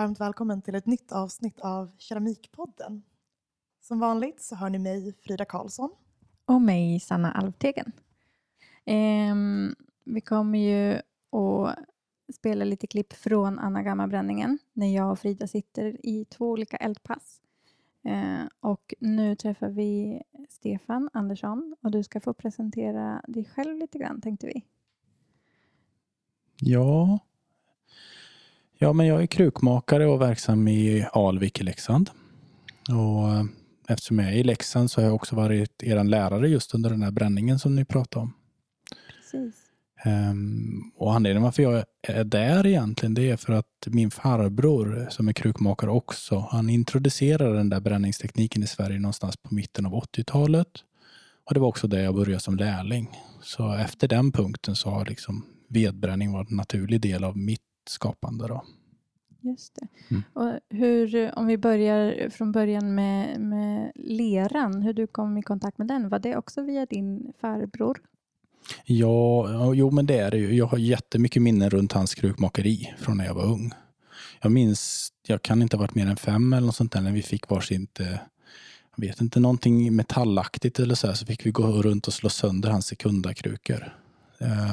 varmt välkommen till ett nytt avsnitt av Keramikpodden. Som vanligt så hör ni mig, Frida Karlsson. Och mig, Sanna Alvtegen. Ehm, vi kommer ju att spela lite klipp från Anna Gamma-bränningen när jag och Frida sitter i två olika eldpass. Ehm, och nu träffar vi Stefan Andersson och du ska få presentera dig själv lite grann tänkte vi. Ja, ja men jag är krukmakare och verksam i Alvik i Leksand. Och eh, eftersom jag är i Leksand så har jag också varit er lärare just under den här bränningen som ni pratade om. Precis. Um, och anledningen varför jag är där egentligen det är för att min farbror som är krukmakare också, han introducerade den där bränningstekniken i Sverige någonstans på mitten av 80-talet. Och det var också där jag började som lärling. Så efter den punkten så har liksom vedbränning varit en naturlig del av mitt skapande. Då. Just det. Mm. Och hur, om vi börjar från början med, med leran, hur du kom i kontakt med den, var det också via din farbror? Ja, jo men det är det ju. Jag har jättemycket minnen runt hans krukmakeri från när jag var ung. Jag minns, jag kan inte ha varit mer än fem eller något sånt där när vi fick varsitt, eh, jag vet inte, någonting metallaktigt eller så här, så fick vi gå runt och slå sönder hans sekundakrukor.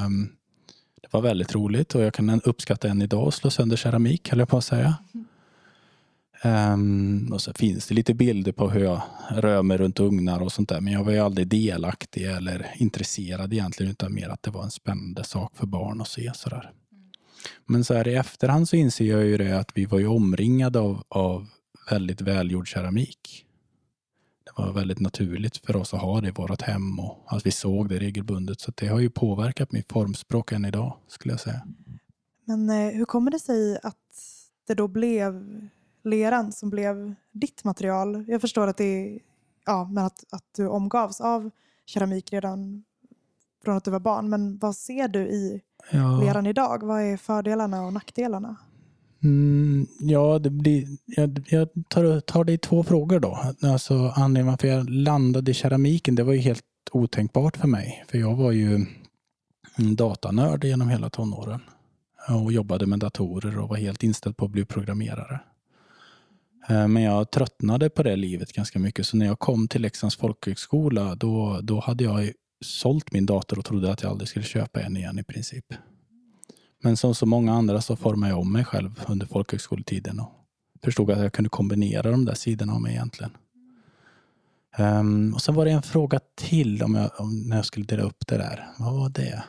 Um, det var väldigt roligt och jag kan uppskatta än idag att slå sönder keramik, höll jag på att säga. Um, och så finns det lite bilder på hur jag rör mig runt ugnar och sånt där. Men jag var ju aldrig delaktig eller intresserad egentligen utan mer att det var en spännande sak för barn att se sådär. Men så här i efterhand så inser jag ju det att vi var ju omringade av, av väldigt välgjord keramik. Var väldigt naturligt för oss att ha det i vårt hem och att vi såg det regelbundet. Så det har ju påverkat mitt formspråk än idag skulle jag säga. Men eh, hur kommer det sig att det då blev leran som blev ditt material? Jag förstår att, det ja, men att, att du omgavs av keramik redan från att du var barn. Men vad ser du i ja. leran idag? Vad är fördelarna och nackdelarna? Mm, ja, det blir, jag, jag tar, tar det i två frågor då. Alltså, anledningen varför jag landade i keramiken, det var ju helt otänkbart för mig. För jag var ju en datanörd genom hela tonåren och jobbade med datorer och var helt inställd på att bli programmerare. Eh, men jag tröttnade på det livet ganska mycket. Så när jag kom till Leksands folkhögskola då, då hade jag sålt min dator och trodde att jag aldrig skulle köpa en igen i princip. Men som så många andra så formade jag om mig själv under folkhögskoletiden och förstod att jag kunde kombinera de där sidorna av mig egentligen. Um, och sen var det en fråga till om jag, om när jag skulle dela upp det där. Vad var det?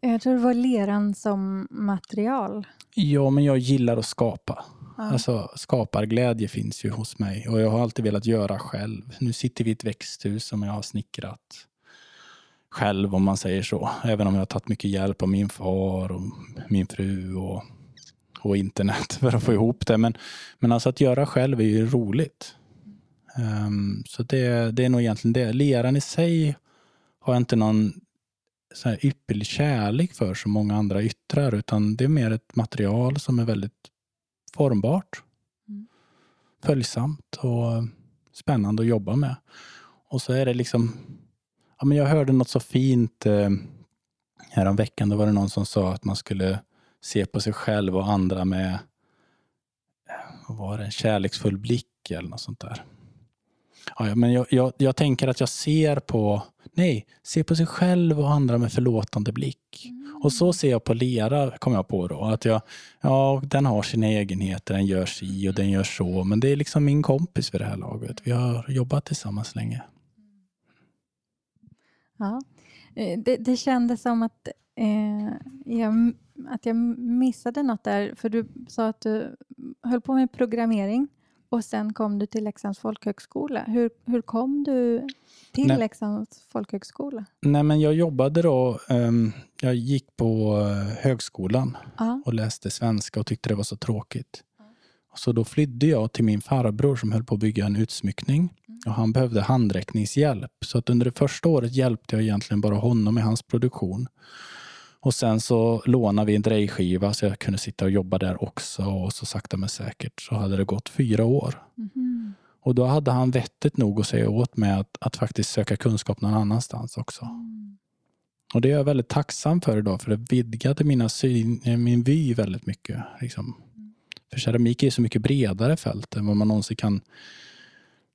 Jag tror det var leran som material. Ja, men jag gillar att skapa. Ja. Alltså, skaparglädje finns ju hos mig och jag har alltid velat göra själv. Nu sitter vi i ett växthus som jag har snickrat själv om man säger så. Även om jag har tagit mycket hjälp av min far och min fru och, och internet för att få ihop det. Men, men alltså att göra själv är ju roligt. Um, så det, det är nog egentligen det. Leran i sig har jag inte någon så här ypperlig kärlek för som många andra yttrar utan det är mer ett material som är väldigt formbart, mm. följsamt och spännande att jobba med. Och så är det liksom, ja men jag hörde något så fint eh, häromveckan, då var det någon som sa att man skulle se på sig själv och andra med vad var det, en kärleksfull blick eller något sånt där. Ja, men jag, jag, jag, tänker att jag ser på, nej, ser på sig själv och andra med förlåtande blick. Mm. Och så ser jag på lera, kom jag på då. Att jag, ja, den har sina egenheter, den gör si och den gör så. Men det är liksom min kompis vid det här laget. Vi har jobbat tillsammans länge. Ja, eh, det, det kändes som att, eh, jag, att jag missade något där. För du sa att du höll på med programmering. Och sen kom du till Leksands folkhögskola. Hur, hur kom du till Nej. Leksands folkhögskola? Nej, men jag jobbade då. Um, jag gick på uh, högskolan uh. och läste svenska och tyckte det var så tråkigt. Så då flydde jag till min farbror som höll på att bygga en utsmyckning. Mm. Och han behövde handräckningshjälp. Så att under det första året hjälpte jag egentligen bara honom i hans produktion. Och sen så lånade vi en drejskiva så jag kunde sitta och jobba där också och så sakta men säkert så hade det gått fyra år. Mm. Och då hade han vettet nog att säga åt mig att, att faktiskt söka kunskap någon annanstans också. Mm. Och det är jag väldigt tacksam för idag för det vidgade mina syn, min vy väldigt mycket. Liksom. Mm. För keramik är så mycket bredare fält än vad man någonsin kan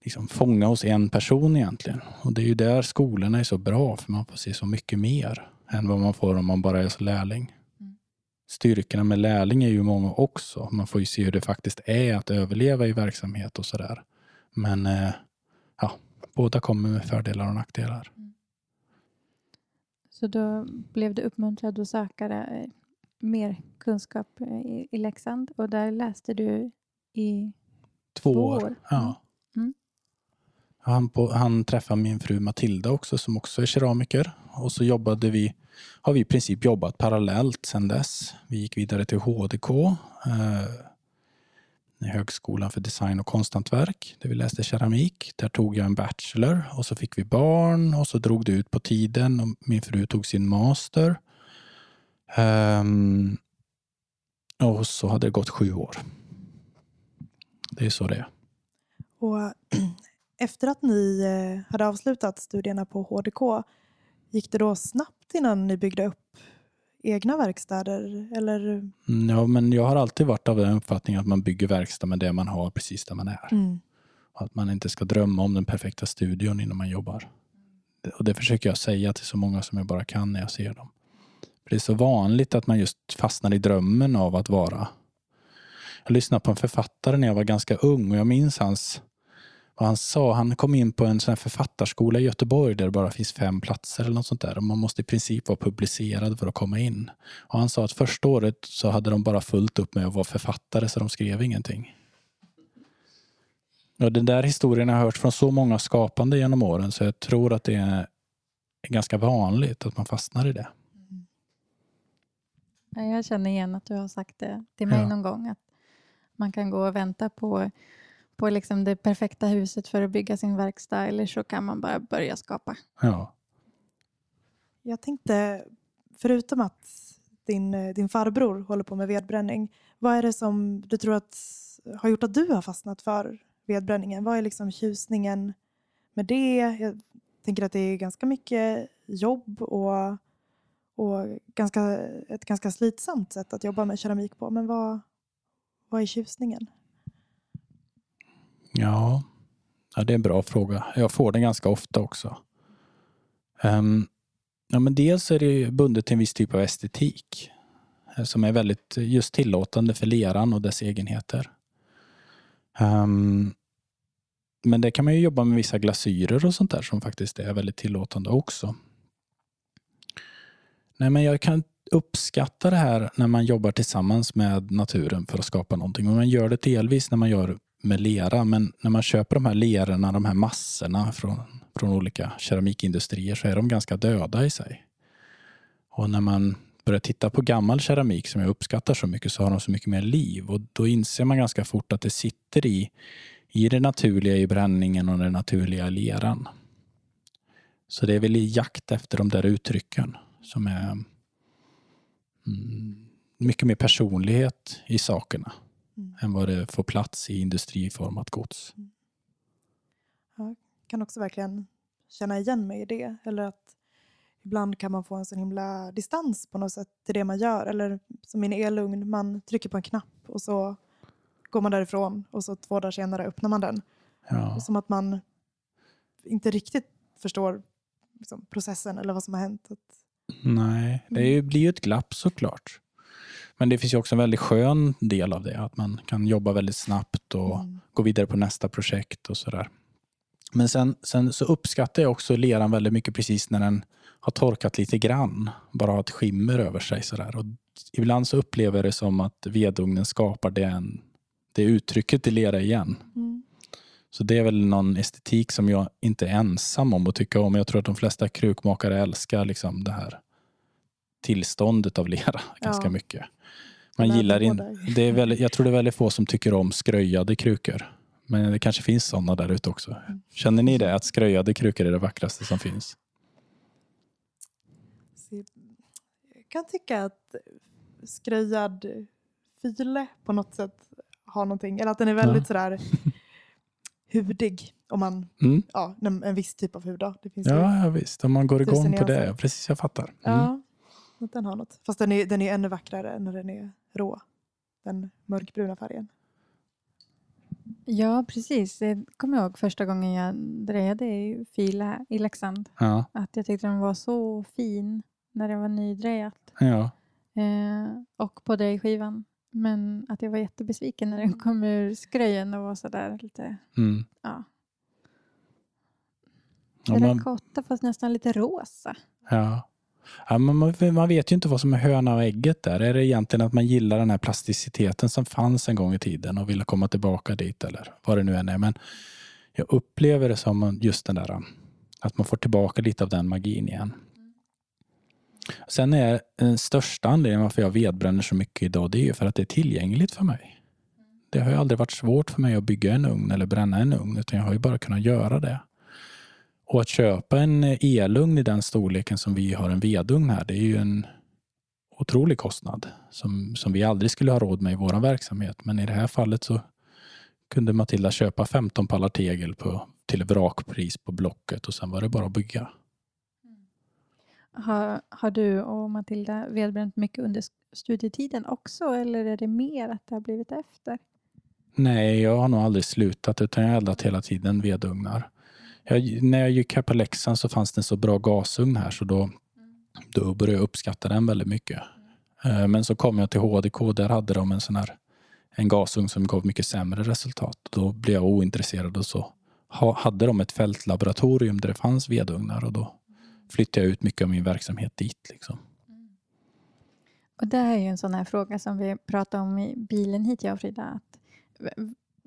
liksom fånga hos en person egentligen. Och det är ju där skolorna är så bra, för man får se så mycket mer än vad man får om man bara är så lärling. Mm. Styrkorna med lärling är ju många också. Man får ju se hur det faktiskt är att överleva i verksamhet och sådär. Men eh, ja, båda kommer med fördelar och nackdelar. Så då blev du uppmuntrad att söka eh, mer kunskap eh, i, i Leksand och där läste du i Två, Två år. år. Ja. Mm. Han, på, han träffade min fru Matilda också som också är keramiker. Och så jobbade vi, har vi i princip jobbat parallellt sedan dess. Vi gick vidare till HDK, eh, Högskolan för design och konsthantverk, där vi läste keramik. Där tog jag en bachelor och så fick vi barn och så drog det ut på tiden och min fru tog sin master. Ehm, och så hade det gått sju år. Det är så det är. Och efter att ni eh, hade avslutat studierna på HDK, gick det då snabbt innan ni byggde upp egna verkstäder? Eller? Mm, Ja, men jag har alltid varit av den uppfattningen att man bygger verkstad med det man har precis där man är. Mm. Att man inte ska drömma om den perfekta studion innan man jobbar. Och det försöker jag säga till så många som jag bara kan när jag ser dem. För det är så vanligt att man just fastnar i drömmen av att vara. Jag lyssnade på en författare när jag var ganska ung och jag minns hans vad han sa. Han kom in på en sån här författarskola i Göteborg där det bara finns fem platser eller något sånt där. Och man måste i princip vara publicerad för att komma in. Och han sa att första året så hade de bara fullt upp med att vara författare så de skrev ingenting. Och den där historien har jag hört från så många skapande genom åren så jag tror att det är ganska vanligt att man fastnar i det. Ja, Jag känner igen att du har sagt det till mig Ja. någon gång. Att man kan gå och vänta på, på liksom det perfekta huset för att bygga sin verkstad eller så kan man bara börja skapa. Ja. Jag tänkte, förutom att din, din farbror håller på med vedbränning, vad är det som du tror att har gjort att du har fastnat för vedbränningen? Vad är liksom tjusningen med det? Jag tänker att det är ganska mycket jobb och, och ganska, ett ganska slitsamt sätt att jobba med keramik på. Men vad, vad är tjusningen? Ja. ja, det är en bra fråga. Jag får den ganska ofta också. Um, ja, men dels är det bundet till en viss typ av estetik eh, som är väldigt eh, just tillåtande för leran och dess egenheter. Um, men det kan man ju jobba med vissa glasyrer och sånt där som faktiskt är väldigt tillåtande också. Nej, men jag kan uppskatta det här när man jobbar tillsammans med naturen för att skapa någonting. Och man gör det delvis när man gör med lera, men när man köper de här lerorna, de här massorna från, från olika keramikindustrier så är de ganska döda i sig. Och när man börjar titta på gammal keramik som jag uppskattar så mycket så har de så mycket mer liv och då inser man ganska fort att det sitter i, i det naturliga i bränningen och den naturliga leran. Så det är väl i jakt efter de där uttrycken som är mm, mycket mer personlighet i sakerna Mm. än vad det får plats i industriformat gods. kan också verkligen känna igen mig i det. Eller att ibland kan man få en sån himla distans på något sätt till det man gör. Eller som min elugn, man trycker på en knapp och så går man därifrån och så två dagar senare öppnar man den. Ja. Som att man inte riktigt förstår liksom, processen eller vad som har hänt. Att, Nej, det blir ju ett glapp såklart. Men det finns ju också en väldigt skön del av det, att man kan jobba väldigt snabbt och Mm. gå vidare på nästa projekt och sådär. Men sen, sen så uppskattar jag också leran väldigt mycket precis när den har torkat lite grann. Bara har ett skimmer över sig sådär. Och ibland så upplever jag det som att vedugnen skapar den, det uttrycket i lera igen. Mm. Så det är väl någon estetik som jag inte är ensam om att tycka om. Jag tror att de flesta krukmakare älskar liksom det här tillståndet av lera ganska Ja. mycket. Man Det gillar in, det är väldigt, jag tror det är väldigt få som tycker om skröjade krukor. Men det kanske finns sådana där ute också. Mm. Känner ni det? Att skröjade krukor är det vackraste som finns? Jag kan tycka att skröjad file på något sätt har någonting. Eller att den är väldigt Ja. sådär hudig. Om man, Mm. ja, en, viss typ av hud. Då. Det finns Ja, ja, visst. Om man går igång på det. Precis, jag fattar. Mm. ja, att den har något. Fast den är, den är ännu vackrare när den är rå. den mörkbruna färgen. Ja, precis. Det kommer jag ihåg första gången jag drejade i Fila i Leksand. Ja, Att jag tyckte den var så fin när det var nydrejat. ja. Eh, och på drejskivan. Men att jag var jättebesviken när den kom ur skröjen och var sådär lite, Mm. ja. Terrakotta fast nästan lite rosa. ja. Ja, men man, man vet ju inte vad som är höna och ägget där. Är det egentligen att man gillar den här plasticiteten som fanns en gång i tiden och vill komma tillbaka dit eller vad det nu än är. Men jag upplever det som just den där att man får tillbaka lite av den magin igen. Sen är den största anledningen varför jag vedbränner så mycket idag det är ju för att det är tillgängligt för mig. Det har ju aldrig varit svårt för mig att bygga en ugn eller bränna en ugn utan jag har ju bara kunnat göra det. Och att köpa en eh, elugn i den storleken som vi har en vedugn här, det är ju en otrolig kostnad som, som vi aldrig skulle ha råd med i vår verksamhet. Men i det här fallet så kunde Matilda köpa 15 pallar tegel på, till vrakpris på Blocket och sen var det bara att bygga. Har, har du och Matilda vedbränt mycket under studietiden också eller är det mer att det har blivit efter? Nej, jag har nog aldrig slutat utan jag har eldat hela tiden vedugnar. Jag, när jag gick här på Leksand så fanns det en så bra gasugn här så då, då började jag uppskatta den väldigt mycket. Eh, men så kom jag till HDK, där hade de en sån här en gasugn som gav mycket sämre resultat. Då blev jag ointresserad och så hade de ett fältlaboratorium där det fanns vedugnar och då flyttade jag ut mycket av min verksamhet dit. Liksom. Och det här är ju en sån här fråga som vi pratade om i bilen hit, jag och Frida. Att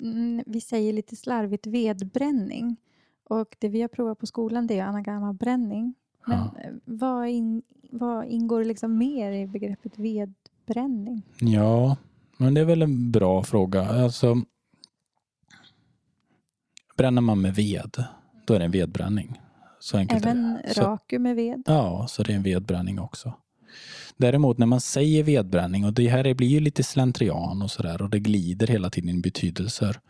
mm, vi säger lite slarvigt vedbränning. Och det vi har provat på skolan det är anagamabränning. Men Ja. eh, vad, in, vad ingår liksom mer i begreppet vedbränning? Ja, men det är väl en bra fråga. Alltså, bränner man med ved, då är det en vedbränning. Så enkelt är Även det. Raku med ved? ja, så det är en vedbränning också. Däremot när man säger vedbränning, och det här blir ju lite slentrian och sådär och det glider hela tiden i betydelser.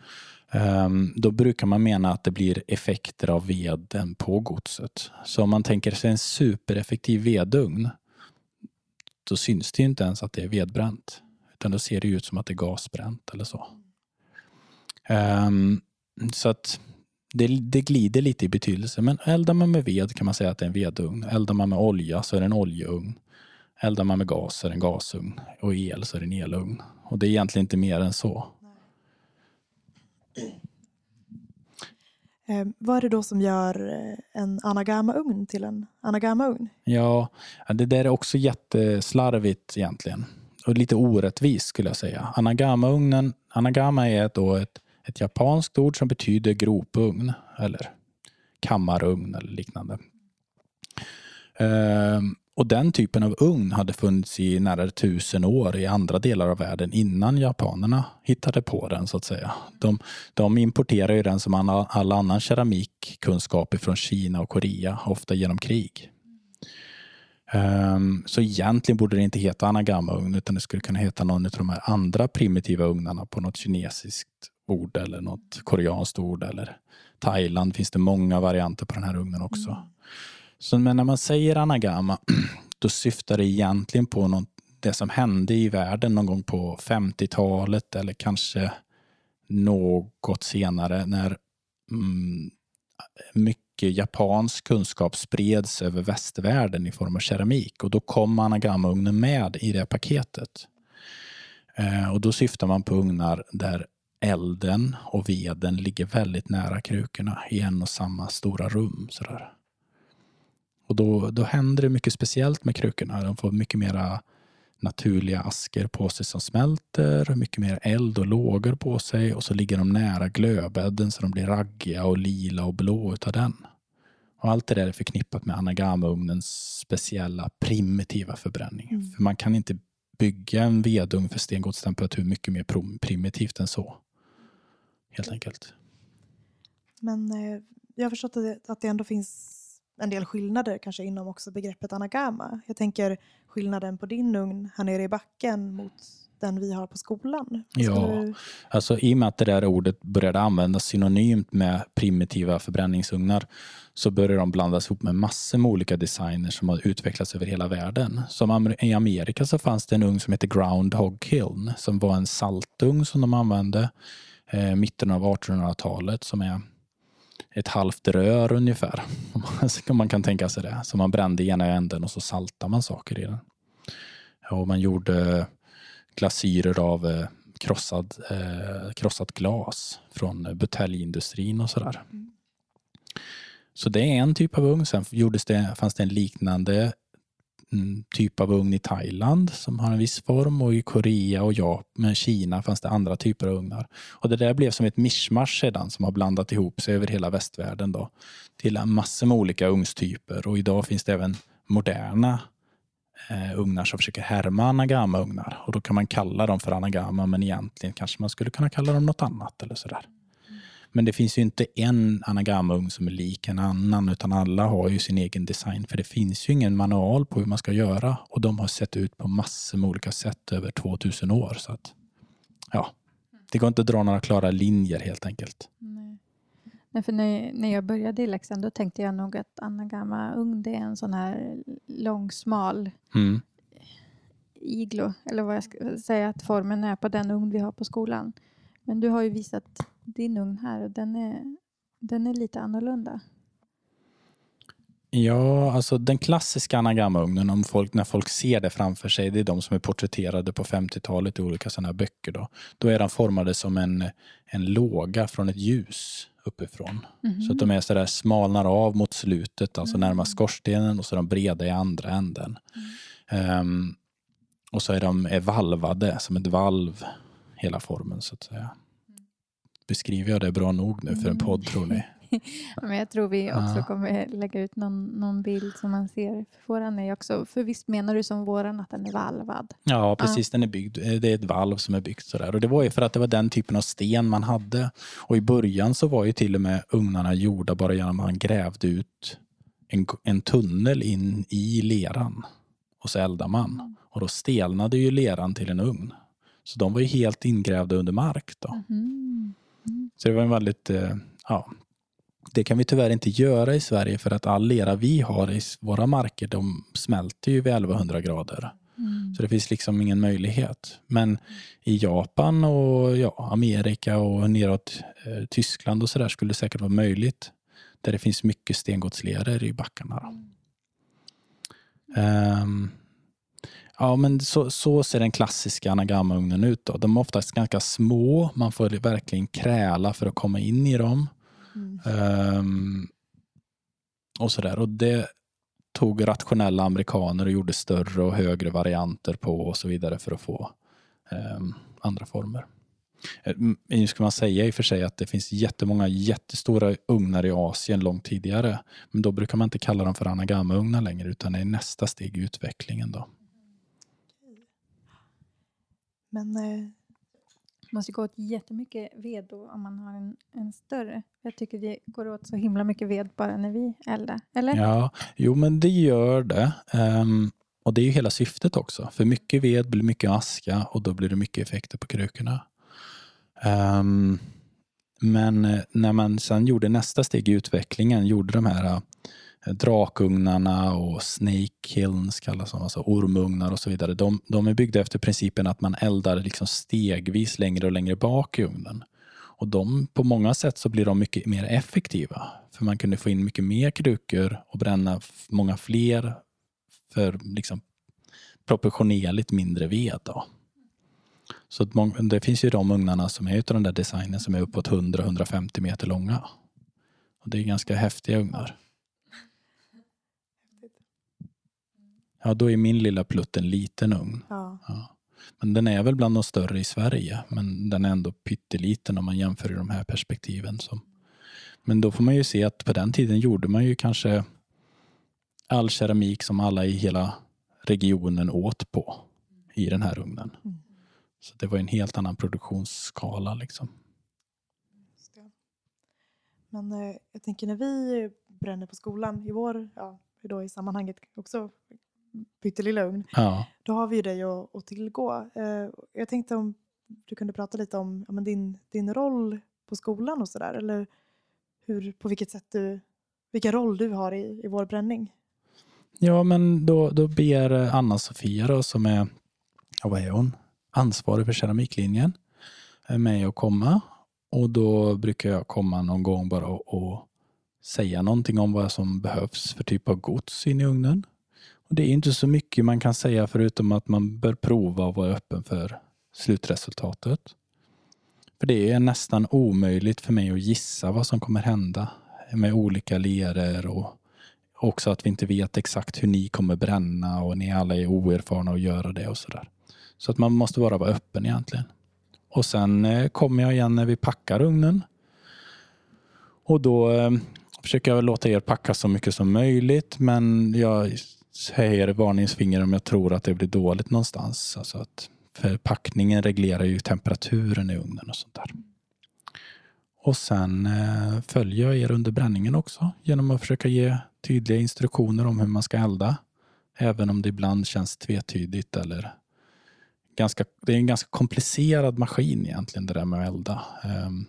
ehm, då brukar man mena att det blir effekter av veden på godset. Så om man tänker sig en supereffektiv vedugn, då syns det ju inte ens att det är vedbränt. Utan då ser det ut som att det är gasbränt eller så. Ehm, så att det, det glider lite i betydelse. Men eldar man med ved kan man säga att det är en vedugn. Eldar man med olja så är det en oljeugn. Eldar man med gas så är det en gasugn. Och el så är det en elugn. Och det är egentligen inte mer än så. Eh, vad är det då som gör eh, en anagama-ugn till en anagama-ugn? Ja, ja, det där är också jätteslarvigt egentligen. Och lite orättvist skulle jag säga. Anagama-ugnen, anagama är då ett, ett japanskt ord som betyder gropugn eller kammarugn eller liknande. Ehm, och den typen av ugn hade funnits i nära tusen år i andra delar av världen innan japanerna hittade på den så att säga. De, de importerar ju den som alla, all annan keramikkunskap från Kina och Korea, ofta genom krig. Ehm, så egentligen borde det inte heta anagama-ugn utan det skulle kunna heta någon av de här andra primitiva ugnarna på något kinesiskt ord eller något koreanskt ord eller Thailand finns det många varianter på den här ugnen också. Så men när man säger anagama då syftar det egentligen på något, det som hände i världen någon gång på 50-talet eller kanske något senare när mm, mycket japansk kunskap spreds över västvärlden i form av keramik och då kom anagamaugnen med i det paketet. Eh, och då syftar man på ugnar där elden och veden ligger väldigt nära krukorna i en och samma stora rum. Sådär. Och då, då händer det mycket speciellt med krukorna. De får mycket mera naturliga askor på sig som smälter, mycket mer eld och lågor på sig och så ligger de nära glödbädden så de blir raggiga och lila och blå utav den. Och allt det där är förknippat med anagamagnens speciella primitiva förbränning. Mm. För man kan inte bygga en vedugn för stengodstemperatur mycket mer primitivt än så. Helt enkelt. Men eh, jag har förstått att det, att det ändå finns en del skillnader kanske inom också begreppet anagama. Jag tänker skillnaden på din ugn här nere i backen mot den vi har på skolan? Ja. Skulle- Alltså, I och med att det där ordet började användas synonymt med primitiva förbränningsugnar så började de blandas ihop med massor med olika designer som har utvecklats över hela världen. Som I Amerika så fanns det en ugn som heter Groundhog Kiln som var en saltugn som de använde eh, mitten av 1800-talet som är ett halvt rör ungefär. Om man- kan tänka sig det. Så man brände i ena änden och så saltar man saker i den. Och man gjorde glasyrer av eh, krossad, eh, krossat glas från eh, buteljindustrin och sådär. Så det är en typ av ugn. Sen gjordes det, fanns det en liknande mm, typ av ugn i Thailand som har en viss form och i Korea och Japan, Kina fanns det andra typer av ugnar. Och det där blev som ett mischmasch sedan som har blandat ihop sig över hela västvärlden då, till massor med olika ugnstyper och idag finns det även moderna eh, ugnar som försöker härma anagama-ugnar. Och då kan man kalla dem för anagama men egentligen kanske man skulle kunna kalla dem något annat eller sådär. Men det finns ju inte en anagama-ugn som är lik en annan utan alla har ju sin egen design för det finns ju ingen manual på hur man ska göra och de har sett ut på massor med olika sätt över 2000 år. Så att, ja, det går inte att dra några klara linjer helt enkelt. Nej. Nej, för när, när jag började i Leksand då tänkte jag nog att Anagama ugn det är en sån här lång smal Mm. iglo, eller vad jag ska säga att formen är på den ugn vi har på skolan. Men du har ju visat din ugn här och den är, den är lite annorlunda. Ja, alltså den klassiska anagama-ugnen, om folk, när folk ser det framför sig, det är de som är porträtterade på 50-talet i olika sådana här böcker. Då. då är de formade som en, en låga från ett ljus uppifrån. Så att de är sådär smalnar av mot slutet, alltså närmast skorstenen och så är de breda i andra änden. Ehm, och så är de är valvade som ett valv, hela formen så att säga. Beskriver jag det bra nog nu för en podd tror ni? Men jag tror vi också Ja. kommer lägga ut någon, någon bild som man ser. För våran är också, för visst menar du som våran att den är valvad? Ja, precis. Den är byggd. eh, Det är ett valv som är byggt sådär. Och det var ju för att det var den typen av sten man hade. Och i början så var ju till och med ugnarna gjorda bara genom att man grävde ut en, en tunnel in i leran. Och så eldade man. Och då stelnade ju leran till en ugn. Så de var ju helt ingrävda under mark då. Mm. Så det var en väldigt, eh, ja. Det kan vi tyvärr inte göra i Sverige för att all lera vi har i våra marker, de smälter ju vid 1100 grader. Mm. Så det finns liksom ingen möjlighet. Men i Japan och ja, Amerika och neråt eh, Tyskland och sådär skulle det säkert vara möjligt. Där det finns mycket stengodsleror i backarna. Då. Ehm, ja, men så, så ser den klassiska anagama-ugnen ut. Då. De är oftast ganska små. Man får verkligen kräla för att komma in i dem. Mm. Ehm, och sådär. Och det tog rationella amerikaner och gjorde större och högre varianter på och så vidare för att få ehm, andra former. Eh, Nu ska man säga i och för sig att det finns jättemånga jättestora ugnar i Asien långt tidigare. Men då brukar man inte kalla dem för anagama-ugnar längre utan det är nästa steg i utvecklingen. Då. Men eh, Det måste gå åt jättemycket ved då om man har en, en större. Jag tycker det går åt så himla mycket ved bara när vi eldar. Eller? Ja, jo men det gör det. Um, och det är ju hela syftet också. För mycket ved blir mycket aska och då blir det mycket effekter på krukorna. Um, men eh, när man sen gjorde nästa steg i utvecklingen, gjorde de här Eh, drakugnarna och snake kilns kallas de, alltså ormugnar och så vidare. De, de är byggda efter principen att man eldar liksom stegvis längre och längre bak i ugnen. Och de, på många sätt så blir de mycket mer effektiva. För man kunde få in mycket mer krukor och bränna många fler för liksom proportionerligt mindre ved. Då. Så att det finns ju de ugnarna som är utav den där designen som är uppåt 100-150 meter långa. Och det är ganska häftiga ugnar. Ja, då är min lilla plutt en liten ugn. ja. Ja. Men den är väl bland de större i Sverige, men den är ändå pytteliten om man jämför i de här perspektiven. Som. Men då får man ju se att på den tiden gjorde man ju kanske all keramik som alla i hela regionen åt på i den här ugnen. Mm. Så det var en helt annan produktionsskala. Liksom. Men eh, jag tänker när vi bränner på skolan i vår, ja, då i sammanhanget också pyttelilla ugn. Ja. Då har vi ju dig att, att tillgå. Eh, jag tänkte om du kunde prata lite om ja, din, din roll på skolan och sådär. Eller hur, på vilket sätt du, vilken roll du har i, i vår bränning. Ja, men då, då ber Anna-Sofia då, som är, ja, vad är hon? Ansvarig för keramiklinjen eh, mig att komma. Och då brukar jag komma någon gång bara och, och säga någonting om vad som behövs för typ av gods in i ugnen. Det är inte så mycket man kan säga förutom att man bör prova och vara öppen för slutresultatet. För det är nästan omöjligt för mig att gissa vad som kommer hända med olika leror och också att vi inte vet exakt hur ni kommer bränna och ni alla är oerfarna att göra det och sådär. Så att man måste bara vara öppen egentligen. Och sen eh, kommer jag igen när vi packar ugnen. Och då eh, försöker jag låta er packa så mycket som möjligt men jag höjer varningsfinger om jag tror att det blir dåligt någonstans. Alltså att, förpackningen reglerar ju temperaturen i ugnen och sånt där. Och sen eh, följer jag er under bränningen också genom att försöka ge tydliga instruktioner om hur man ska elda. Även om det ibland känns tvetydigt eller ganska, det är en ganska komplicerad maskin egentligen det där med att elda. Um,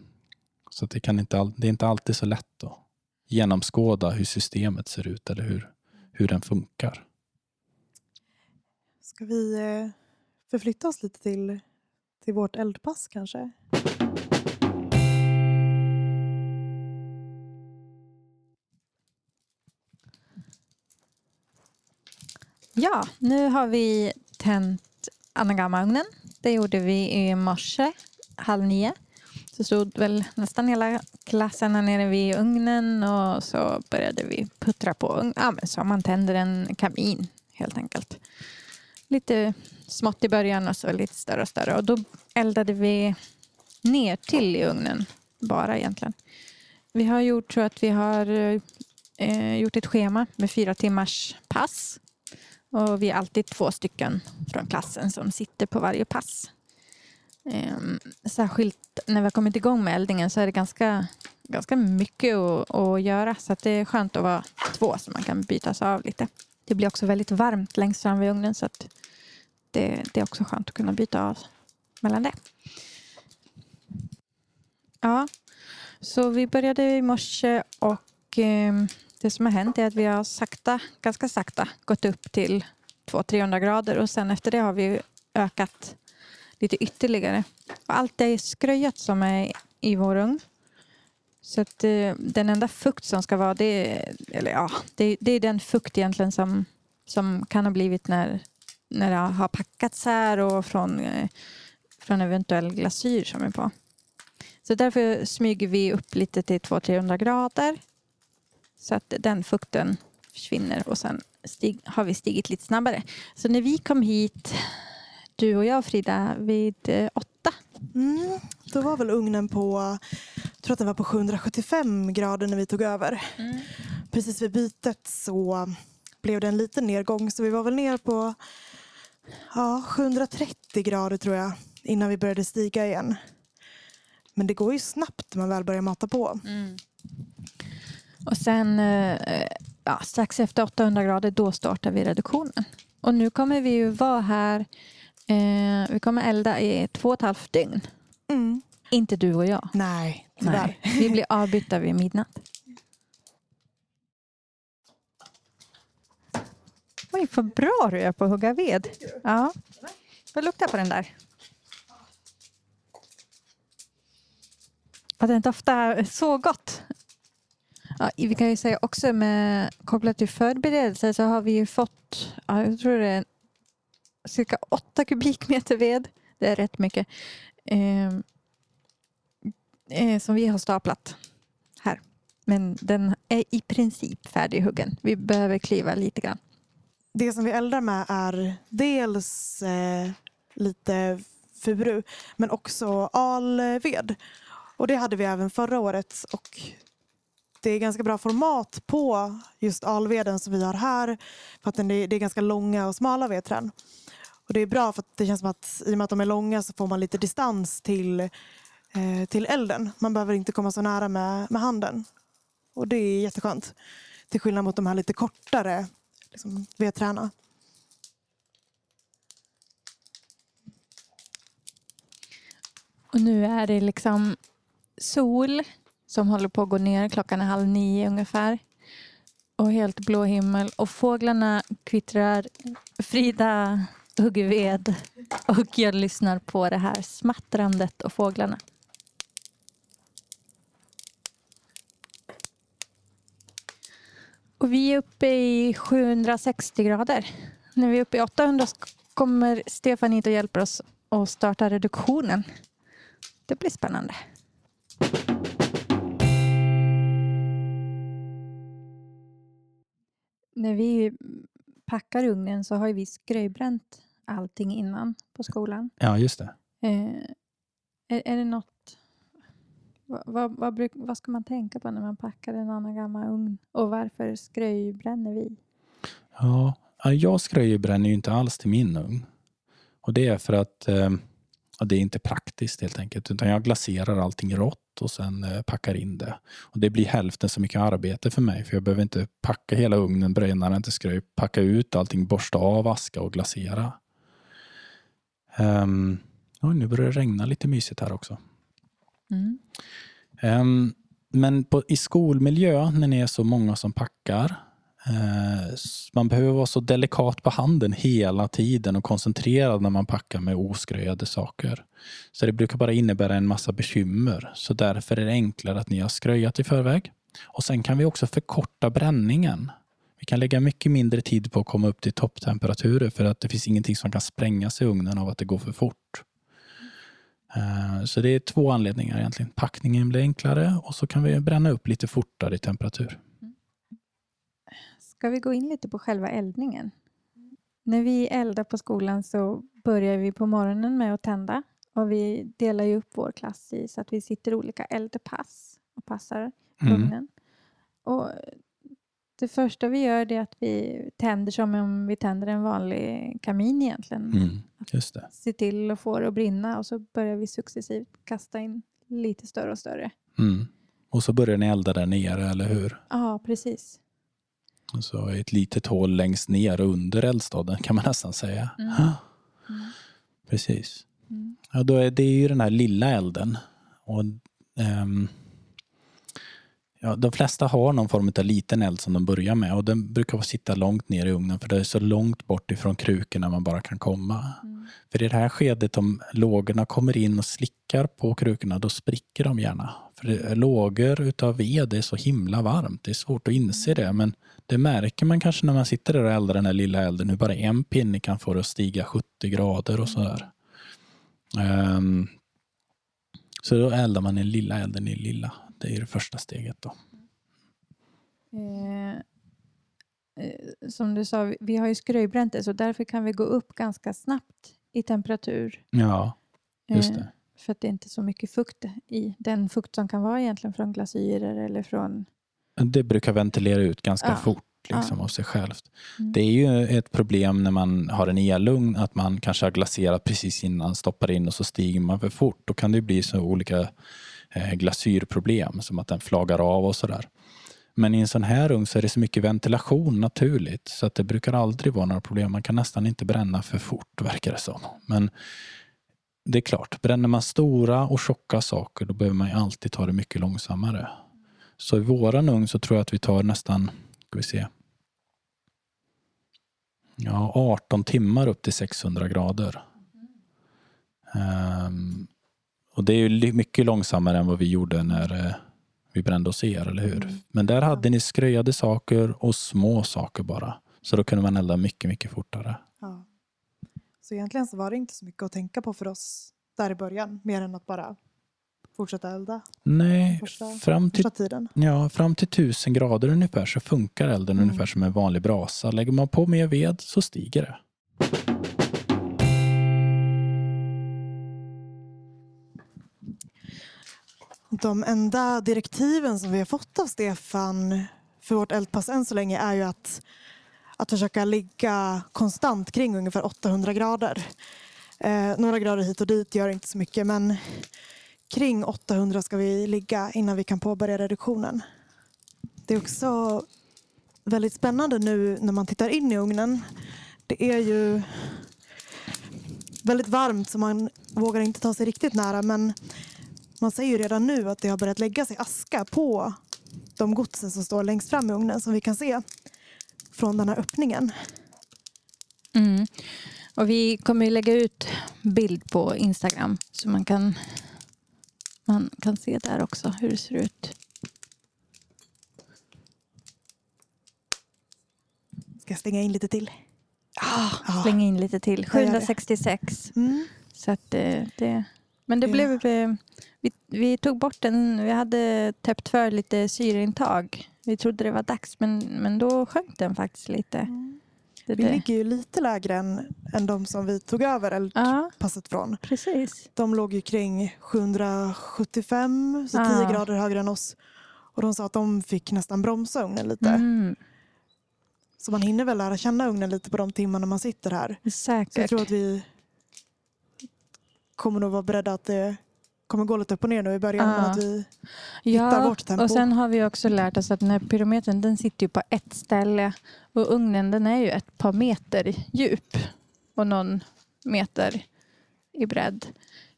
så det, kan inte, det är inte alltid så lätt att genomskåda hur systemet ser ut eller hur, hur den funkar. Ska vi eh, förflytta oss lite till, till vårt eldpass kanske? Ja, nu har vi tänt Anagama-ugnen. Det gjorde vi i morse, halv nio. Så stod väl nästan hela klassen här nere vid ugnen och så började vi puttra på. Ja, men så man tänder en kamin helt enkelt. Lite smått i början och så lite större och större. Och då eldade vi ner till i ugnen bara egentligen. Vi har gjort så att vi har eh, gjort ett schema med fyra timmars pass och vi är alltid två stycken från klassen som sitter på varje pass. Ehm, särskilt när vi har kommit igång med eldningen så är det ganska, ganska mycket att, att göra. Så att det är skönt att vara två så man kan bytas av lite. Det blir också väldigt varmt längst fram vid ugnen så att det, det är också skönt att kunna byta av mellan det. Ja, så vi började i morse och eh, det som har hänt är att vi har sakta, ganska sakta gått upp till 200-300 grader och sen efter det har vi ökat lite ytterligare. Och allt det är skröjat som är i vår ugn. Så att eh, den enda fukt som ska vara, det är, eller ja, det, det, är den fukt egentligen som, som kan ha blivit när, när det har packats här och från, eh, från eventuell glasyr som är på. Så därför smyger vi upp lite till 200-300 grader så att den fukten försvinner och sen stig, har vi stigit lite snabbare. Så när vi kom hit, du och jag Frida, vid eh, åtta. Mm, då var väl ugnen på, jag tror att den var på 775 grader när vi tog över. Mm. Precis vid bytet så blev det en liten nedgång så vi var väl ner på ja, 730 grader tror jag innan vi började stiga igen. Men det går ju snabbt när man väl börjar mata på. Mm. Och sen eh, ja, strax efter 800 grader då startar vi reduktionen. Och nu kommer vi ju vara här, eh, vi kommer elda i två och ett halvt dygn. Mm. Inte du och jag. Nej, tyvärr. Nej. Vi blir avbytta vid midnatt. Oj, vad bra du är på att hugga ved. Ja. Får lukta på den där. Den doftar så gott. Ja, vi kan ju säga också med kopplat till förberedelser så har vi ju fått, ja, jag tror det är cirka åtta kubikmeter ved. Det är rätt mycket. Eh, eh, som vi har staplat här. Men den är i princip färdighuggen. Vi behöver kliva lite grann. Det som vi eldar med är dels eh, lite furu men också alved. Och det hade vi även förra året och det är ganska bra format på just alveden som vi har här. För att det är ganska långa och smala vedträn. Och det är bra för att det känns som att i och med att de är långa så får man lite distans till, eh, till elden. Man behöver inte komma så nära med, med handen. Och det är jätteskönt. Till skillnad mot de här lite kortare liksom, vedträna. Och nu är det liksom sol som håller på att gå ner. Klockan är halv nio ungefär. Och helt blå himmel. Och fåglarna kvittrar. Frida hugger ved. Och jag lyssnar på det här smattrandet och fåglarna. Och vi är uppe i 760 grader. När vi är uppe i 800 kommer Stefan hit och hjälper oss att starta reduktionen. Det blir spännande. När vi packar ugnen så har vi skröjbränt allting innan på skolan. Ja, just det. Eh, är, är det något... Vad, vad, vad, bruk, vad ska man tänka på när man packar en annan gammal ugn? Och varför skröjbränner vi? Ja, jag skröjbränner ju inte alls till min ugn. Och det är för att eh, det är inte praktiskt helt enkelt. Utan jag glaserar allting rått och sen eh, packar in det. Och Det blir hälften så mycket arbete för mig. För jag behöver inte packa hela ugnen, bränna den till skröj, packa ut allting, borsta av aska och glasera. Um, oj, nu börjar det regna lite mysigt här också. Mm. Um, men på, i skolmiljö, när ni är så många som packar, Eh, man behöver vara så delikat på handen hela tiden och koncentrerad när man packar med oskröjade saker. Så det brukar bara innebära en massa bekymmer. Så därför är det enklare att ni har skröjat i förväg. Och sen kan vi också förkorta bränningen. Vi kan lägga mycket mindre tid på att komma upp till topptemperaturer för att det finns ingenting som kan sprängas i ugnen av att det går för fort. Eh, så det är två anledningar egentligen. Packningen blir enklare och så kan vi bränna upp lite fortare i temperatur. Ska vi gå in lite på själva eldningen? När vi eldar på skolan så börjar vi på morgonen med att tända och vi delar ju upp vår klass i så att vi sitter olika eldpass och passar Mm. ugnen. Och det första vi gör är att vi tänder som om vi tänder en vanlig kamin egentligen. Mm, just det. Se till att få det att brinna och så börjar vi successivt kasta in lite större och större. Mm. Och så börjar ni elda där nere, eller hur? Ja, precis. Så ett litet hål längst ner under eldstaden kan man nästan säga. Mm. Mm. Precis. Mm. Ja, då är det ju den här lilla elden. Och, ehm, ja, de flesta har någon form av liten eld som de börjar med och den brukar sitta långt ner i ugnen för det är så långt bort ifrån krukorna man bara kan komma. Mm. För i det här skedet om lågorna kommer in och slickar på krukorna då spricker de gärna. För lågor utav ved är så himla varmt. Det är svårt att inse det men det märker man kanske när man sitter där och eldar den här lilla elden hur bara en pinne kan få det att stiga 70 grader och sådär. Ehm, så då eldar man den lilla elden i lilla. Det är det första steget då. Eh, eh, som du sa, vi- har ju skröjbränt det så därför kan vi gå upp ganska snabbt i temperatur. Ja, just Eh, det. För att det är inte så mycket fukt i. Den fukt som kan vara egentligen från glasyrer eller från... Det brukar ventilera ut ganska Ja, fort liksom, ja. av sig självt. Mm. Det är ju ett problem när man har en elugn att man kanske har glaserat precis innan, stoppar in och så stiger man för fort. Då kan det bli så olika eh, glasyrproblem som att den flagar av och sådär. Men i en sån här ugn så är det så mycket ventilation naturligt så att det brukar aldrig vara några problem. Man kan nästan inte bränna för fort verkar det som. Men det är klart, bränner man stora och tjocka saker då behöver man alltid ta det mycket långsammare. Så i våran ugn så tror jag att vi tar nästan, ska vi se, ja, 18 timmar upp till 600 grader. Ehm, och det är ju mycket långsammare än vad vi gjorde när eh, vi brände hos er, eller hur? Mm. Men där hade ni skröjade saker och små saker bara. Så då kunde man elda mycket, mycket fortare. Ja. Så egentligen så var det inte så mycket att tänka på för oss där i början. Mer än att bara fortsätta elda Nej, Första- fram till. Ja, fram till 1000 grader ungefär så funkar elden Mm. ungefär som en vanlig brasa. Lägger man på mer ved så stiger det. De enda direktiven som vi har fått av Stefan för vårt eldpass än så länge är ju att, att försöka ligga konstant kring ungefär 800 grader. Eh, några grader hit och dit gör inte så mycket men kring 800 ska vi ligga innan vi kan påbörja reduktionen. Det är också väldigt spännande nu när man tittar in i ugnen. Det är ju väldigt varmt så man vågar inte ta sig riktigt nära. Men man säger ju redan nu att det har börjat lägga sig aska på de godsen som står längst fram i ugnen som vi kan se från den här öppningen. Mm. Och vi kommer ju lägga ut bild på Instagram så man kan, man kan se där också hur det ser ut. Ska jag stänga in lite till? Ah, Släng in lite till. Jag gör det. 766. Mm. Så att eh, det, men det Ja. blev... eh, Vi, vi tog bort den. Vi hade täppt för lite syreintag. Vi trodde det var dags men, men då sjönk den faktiskt lite. Det, Vi det. ligger ju lite lägre än, än de som vi tog över eldpasset Ja, från. precis. De låg ju kring 775, så 10 Ah. grader högre än oss. Och de sa att de fick nästan bromsa ugnen lite. Mm, Så man hinner väl lära känna ugnen lite på de timmarna man sitter här. Så jag säkert. tror att vi kommer nog vara beredda att det kommer gå lite upp och ner nu i början. Ah. Men att vi hittar Ja, vårt tempo. och sen har vi också lärt oss att den här pyrometern den sitter ju på ett ställe och ugnen den är ju ett par meter djup och någon meter i bredd.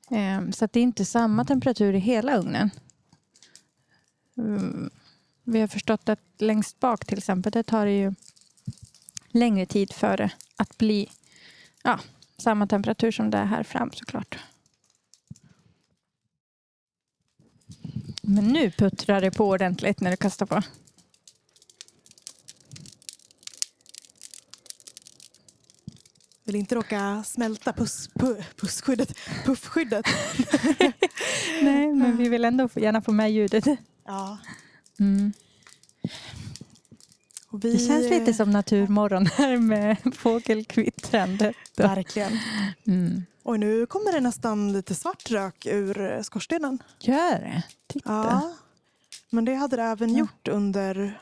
Ehm, Så det är inte samma temperatur i hela ugnen. Mm, Vi har förstått att längst bak till exempel, det tar det ju längre tid för det att bli ja, samma temperatur som det är här fram såklart. Men nu puttrar det på ordentligt när du kastar på. vill inte råka smälta puss, pu, pussskyddet, puffskyddet. Nej, men vi vill ändå gärna få med ljudet. Ja. Mm. Vi, Det känns lite som naturmorgon här med fågelkvittrandet. Verkligen. Mm. Och nu kommer det nästan lite svart rök ur skorstenen. Gör det? Titta. Ja. Men det hade det även Ja. gjort under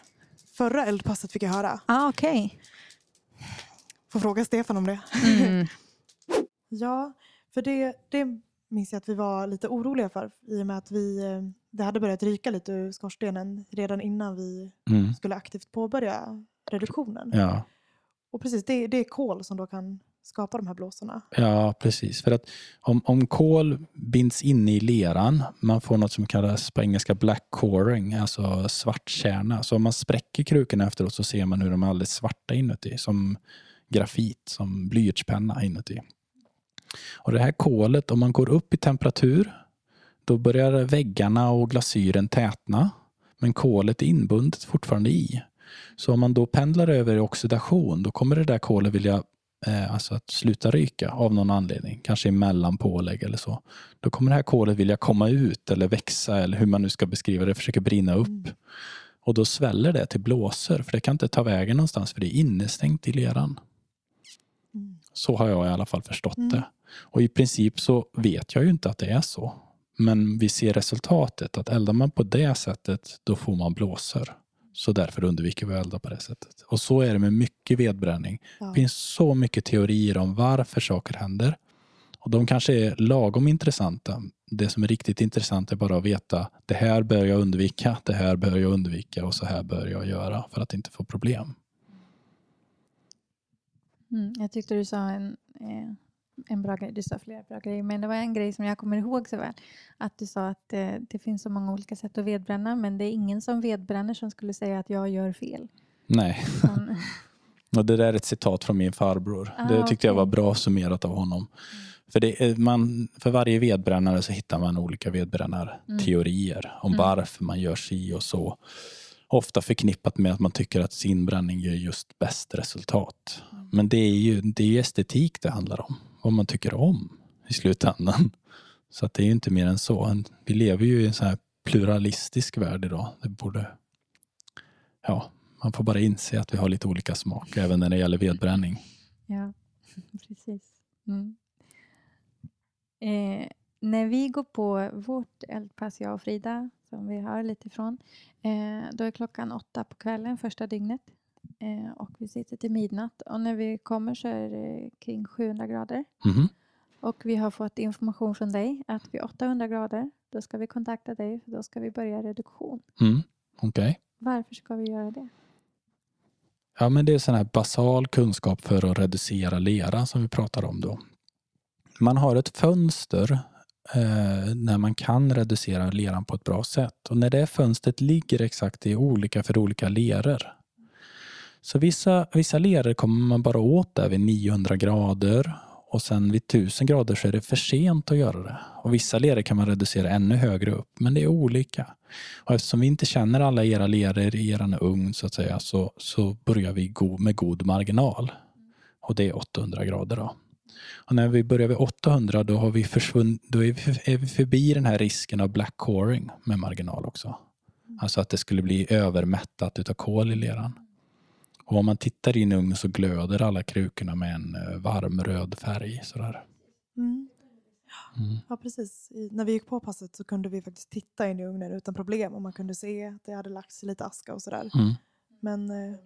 förra eldpasset fick jag höra. Ah, Okej. Får fråga Stefan om det. Mm. Ja, för det, det minns jag att vi var lite oroliga för i och med att vi, eh, det hade börjat ryka lite ur skorstenen redan innan vi Mm. skulle aktivt påbörja reduktionen. Ja. Och precis, det, det är kol som då kan skapa de här blåsorna. ja, precis. För att om, om kol binds inne i leran, man får något som kallas på engelska black coring, alltså svart kärna. Så om man spräcker krukorna efteråt så ser man hur de är alldeles svarta inuti, som grafit, som blyertspenna inuti. Och det här kolet, om man går upp i temperatur, då börjar väggarna och glasyren tätna. Men kolet är inbundet fortfarande i. Så om man då pendlar över i oxidation, då kommer det där kolet vilja alltså att sluta ryka av någon anledning, kanske emellan pålägg eller så. Då kommer det här kolet vilja komma ut eller växa eller hur man nu ska beskriva det, försöka brinna upp. Mm. Och då sväller det till blåsor för det kan inte ta vägen någonstans för det är innestängt i leran. Mm. Så har jag i alla fall förstått Mm. det. Och i princip så vet jag ju inte att det är så. Men vi ser resultatet, att eldar man på det sättet då får man blåsor. Så därför undviker vi att elda på det sättet. Och så är det med mycket vedbränning. Ja. Det finns så mycket teorier om varför saker händer. Och de kanske är lagom intressanta. Det som är riktigt intressant är bara att veta det här bör jag undvika, det här bör jag undvika och så här bör jag göra för att inte få problem. Mm. Jag tyckte du sa en, eh, en bra grej. Du sa flera bra grejer, men det var en grej som jag kommer ihåg så väl. Att du sa att eh, det finns så många olika sätt att vedbränna, men det är ingen som vedbränner som skulle säga att jag gör fel. Nej, och det där är ett citat från min farbror. Ah, det tyckte jag var bra summerat av honom. För, det är, man, för varje vedbrännare så hittar man olika vedbrännarteorier om Mm. varför man gör si och så. Ofta förknippat med att man tycker att sin bränning ger just bäst resultat. Mm. Men det är ju det är estetik det handlar om. Vad man tycker om i slutändan. Så att det är ju inte mer än så. Vi lever ju i en så här pluralistisk värld idag. Det borde... Ja, man får bara inse att vi har lite olika smak även när det gäller vedbränning. Ja, precis. Mm. Eh, när vi går på vårt eldpass, jag och Frida, som vi hör lite ifrån, eh, då är klockan åtta på kvällen första dygnet. Eh, och vi sitter till midnatt. Och när vi kommer så är det kring 700 grader. Mhm. Och vi har fått information från dig att vid 800 grader, då ska vi kontakta dig, för då ska vi börja reduktion. Mm. Okej. Varför ska vi göra det? Ja, men det är sån här basal kunskap för att reducera lera som vi pratar om då. man har ett fönster eh, när man kan reducera leran på ett bra sätt. Och när det fönstret ligger exakt är olika för olika leror. Så vissa, vissa leror kommer man bara åt där vid 900 grader och sen vid 1000 grader så är det för sent att göra det. Och vissa leror kan man reducera ännu högre upp, men det är olika. Och eftersom vi inte känner alla era leror i er ugn så att säga, så, så börjar vi go med god marginal. Och det är 800 grader. Då. Och när vi börjar vid 800 då, har vi då är, vi, är vi förbi den här risken av black coring med marginal också. Alltså att det skulle bli övermättat utav kol i leran. Och om man tittar in i ugnen så glöder alla krukorna med en eh, varm röd färg. Sådär. Mm. Mm. Ja, precis. I, när vi gick på passet så kunde vi faktiskt titta in i ugnen utan problem och man kunde se att det hade lagt sig lite aska och sådär. Mm. Men eh,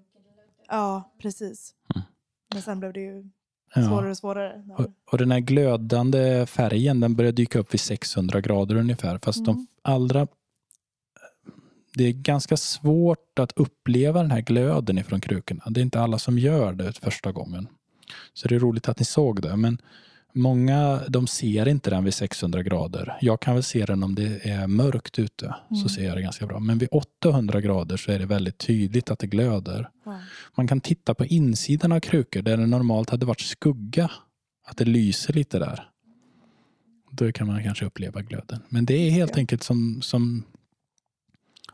ja, precis. Mm. Men sen blev det ju svårare och svårare. När... Och, och, den här glödande färgen den började dyka upp vid 600 grader ungefär. Fast de mm. allra det är ganska svårt att uppleva den här glöden ifrån krukorna. Det är inte alla som gör det första gången. Så det är roligt att ni såg det. Men många de ser inte den vid 600 grader. Jag kan väl se den om det är mörkt ute. Mm. Så ser jag det ganska bra. Men vid 800 grader så är det väldigt tydligt att det glöder. Mm. Man kan titta på insidan av krukor där det normalt hade varit skugga. Att det lyser lite där. Då kan man kanske uppleva glöden. Men det är helt enkelt som, som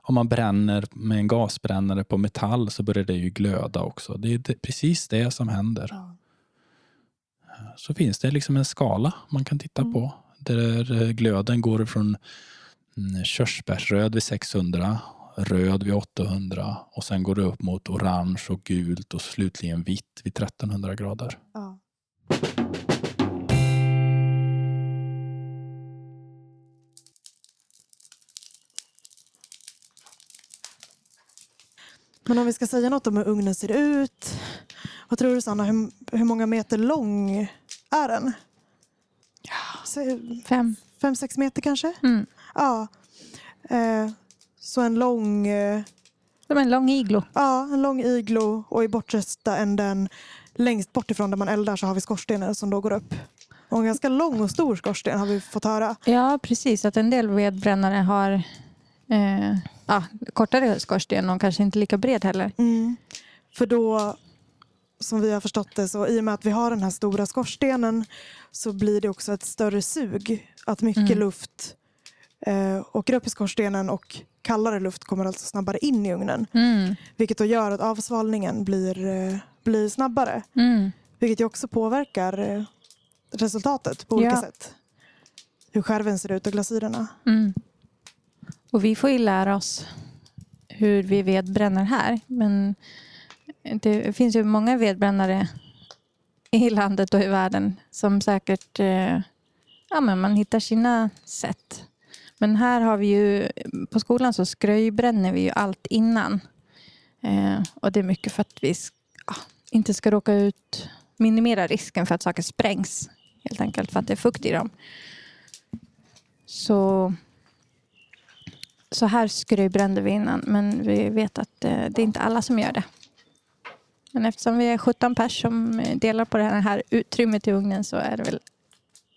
om man bränner med en gasbrännare på metall så börjar det ju glöda också. Det är precis det som händer. Ja. Så finns det liksom en skala man kan titta mm. på där eh, glöden går från mm, körsbärsröd vid 600, röd vid 800 och sen går det upp mot orange och gult och slutligen vitt vid 1300 grader. Ja. Men om vi ska säga något om hur ugnen ser ut. Vad tror du Sanna, hur, hur många meter lång är den? Ja, fem. Fem, sex meter kanske? Mm. Ja. Eh, så en lång... Eh, Som en lång iglo. Ja, en lång iglo och i bortersta änden längst bort ifrån där man eldar så har vi skorstenen som då går upp. Och en ganska lång och stor skorsten har vi fått höra. Ja, precis. Att en del vedbrännare har eh, ja, kortare skorsten och kanske inte lika bred heller. Mm. För då, som vi har förstått det, så i och med att vi har den här stora skorstenen så blir det också ett större sug. Att mycket mm. luft eh, åker upp i skorstenen och kallare luft kommer alltså snabbare in i ugnen. Mm. Vilket då gör att avsvalningen blir, eh, blir snabbare. Mm. Vilket ju också påverkar eh, resultatet på olika ja. sätt. Hur skärven ser ut och glasyrerna. Mm. Och vi får ju lära oss hur vi vedbränner här. Men det finns ju många vedbrännare i landet och i världen som säkert eh, ja, men man hittar sina sätt. Men här har vi ju, på skolan så skröjbränner vi ju allt innan. Eh, och det är mycket för att vi ja, inte ska råka ut, minimera risken för att saker sprängs. Helt enkelt för att det är fukt i dem. Så så här skruvbrände vi innan men vi vet att eh, det är inte alla som gör det. Men eftersom vi är 17 pers som eh, delar på det här utrymmet i ugnen så är det väl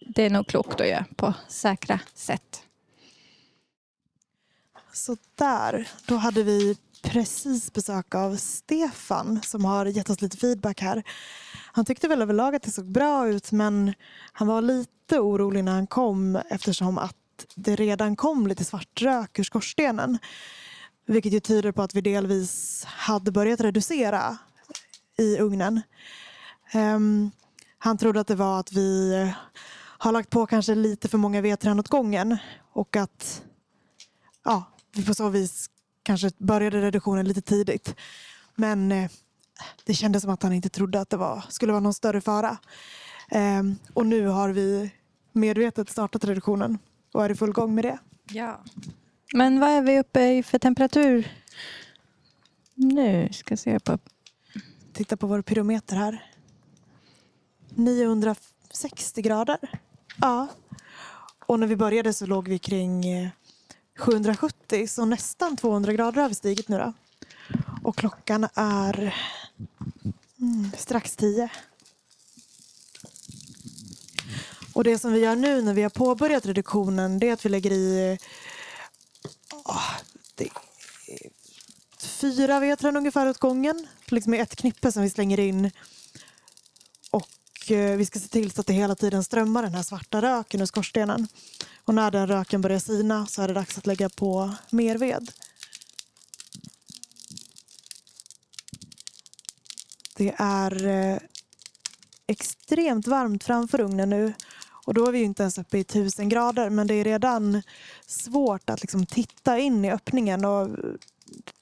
det är nog klokt att göra på säkra sätt. Så där, då hade vi precis besök av Stefan som har gett oss lite feedback här. Han tyckte väl överlag att det såg bra ut men han var lite orolig när han kom eftersom att det redan kom lite svart rök ur skorstenen. Vilket ju tyder på att vi delvis hade börjat reducera i ugnen. Um, han trodde att det var att vi eh, har lagt på kanske lite för många vedträn åt gången och att ja, vi på så vis kanske började reduktionen lite tidigt. Men eh, det kändes som att han inte trodde att det var, skulle vara någon större fara. Um, och nu har vi medvetet startat reduktionen och är i full gång med det. Ja. Men vad är vi uppe i för temperatur nu? Ska jag se på. Titta på vår pyrometer här. 960 grader. Ja. Och när vi började så låg vi kring 770 eh, så nästan 200 grader har vi stigit nu då. Och klockan är mm, strax 10. Och det som vi gör nu när vi har påbörjat reduktionen det är att vi lägger i oh, det fyra vedträn ungefär åt gången. Liksom ett knippe som vi slänger in. Och eh, vi ska se till så att det hela tiden strömmar den här svarta röken ur skorstenen. Och när den röken börjar sina så är det dags att lägga på mer ved. Det är eh, extremt varmt framför ugnen nu. Och då är vi inte ens uppe i tusen grader men det är redan svårt att liksom titta in i öppningen och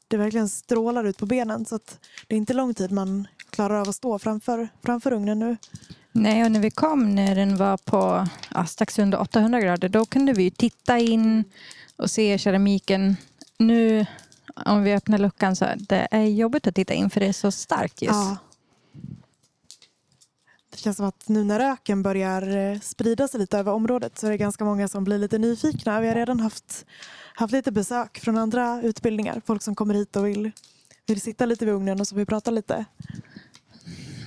det verkligen strålar ut på benen så det är inte lång tid man klarar av att stå framför, framför ugnen nu. Nej, och när vi kom när den var på ja, strax under 800 grader då kunde vi titta in och se keramiken. Nu om vi öppnar luckan så det är jobbigt att titta in för det är så starkt ljus. Ja. Det känns som att nu när röken börjar eh, sprida sig lite över området så är det ganska många som blir lite nyfikna. Vi har redan haft, haft lite besök från andra utbildningar. Folk som kommer hit och vill, vill sitta lite vid ugnen och så vi pratar lite.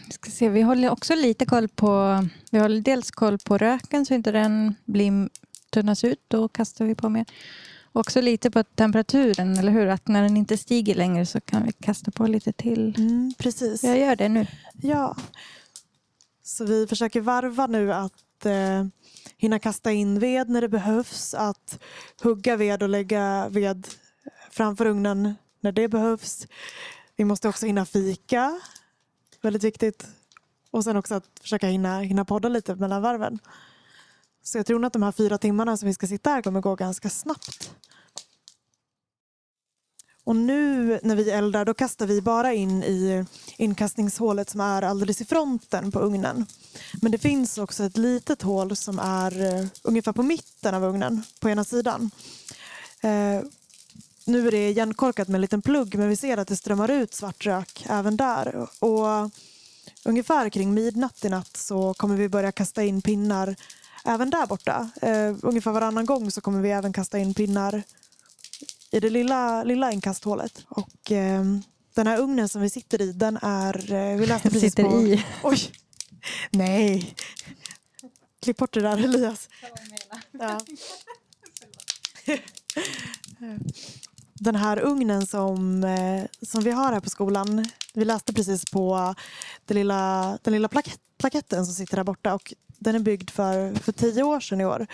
Vi, ska se, vi håller också lite koll på, vi håller dels koll på röken så inte den blir tunnas ut. Då kastar vi på mer. Också lite på temperaturen, eller hur? Att när den inte stiger längre så kan vi kasta på lite till. Mm, precis. Jag gör det nu. Ja. Så vi försöker varva nu att eh, hinna kasta in ved när det behövs. Att hugga ved och lägga ved framför ugnen när det behövs. Vi måste också hinna fika. Väldigt viktigt. Och sen också att försöka hinna, hinna podda lite mellan varven. Så jag tror nog att de här fyra timmarna som vi ska sitta här kommer gå ganska snabbt. Och nu när vi eldar då kastar vi bara in i inkastningshålet som är alldeles i fronten på ugnen. Men det finns också ett litet hål som är eh, ungefär på mitten av ugnen på ena sidan. Eh, nu är det igenkorkat med en liten plugg men vi ser att det strömmar ut svart rök även där. Och ungefär kring midnatt i natt så kommer vi börja kasta in pinnar även där borta. Eh, ungefär varannan gång så kommer vi även kasta in pinnar i det lilla, lilla inkasthålet. Och, eh, den här ugnen som vi sitter i, den är... Eh, vi läste precis sitter på... i? Oj! Nej! Klipp bort det där Elias. Ja. Den här ugnen som, eh, som vi har här på skolan, vi läste precis på den lilla, den lilla plakett, plaketten som sitter där borta och den är byggd för, för tio år sedan i år.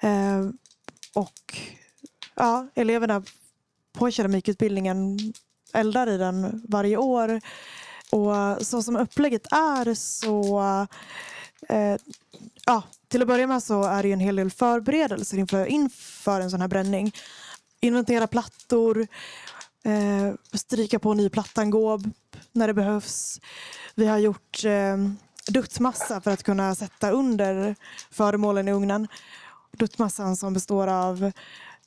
Eh, och ja, eleverna på keramikutbildningen eldar i den varje år. Och så som upplägget är så eh, ja, till att börja med så är det en hel del förberedelser inför, inför en sån här bränning. Inventera plattor, eh, stryka på ny plattangåb när det behövs. Vi har gjort eh, duttmassa för att kunna sätta under föremålen i ugnen. Duttmassan som består av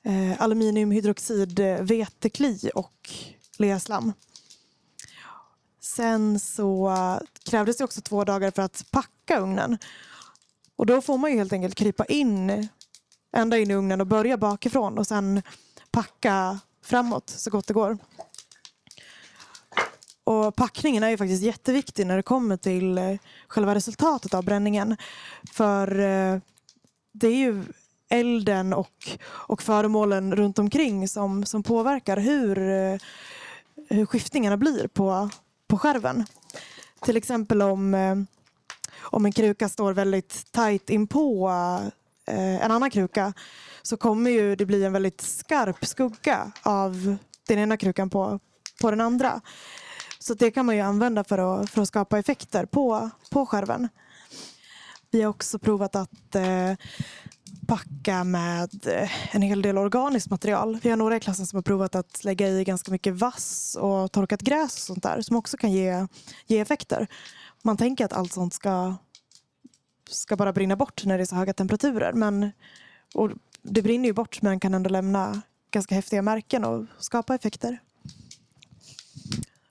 eh, aluminiumhydroxid, eh, vetekli och leaslam. Sen så eh, krävdes det också två dagar för att packa ugnen. Och då får man ju helt enkelt krypa in ända in i ugnen och börja bakifrån och sen packa framåt så gott det går. Och packningen är ju faktiskt jätteviktig när det kommer till eh, själva resultatet av bränningen. För det är ju elden och, och föremålen runt omkring som, som påverkar hur, eh, hur skiftningarna blir på, på skärven. Till exempel om, eh, om en kruka står väldigt tajt inpå eh, en annan kruka så kommer ju det bli en väldigt skarp skugga av den ena krukan på, på den andra. Så det kan man ju använda för att, för att skapa effekter på, på skärven. Vi har också provat att eh, packa med eh, en hel del organiskt material. Vi har några i klassen som har provat att lägga i ganska mycket vass och torkat gräs och sånt där som också kan ge, ge effekter. Man tänker att allt sånt ska, ska bara brinna bort när det är så höga temperaturer. Men, och det brinner ju bort men kan ändå lämna ganska häftiga märken och skapa effekter.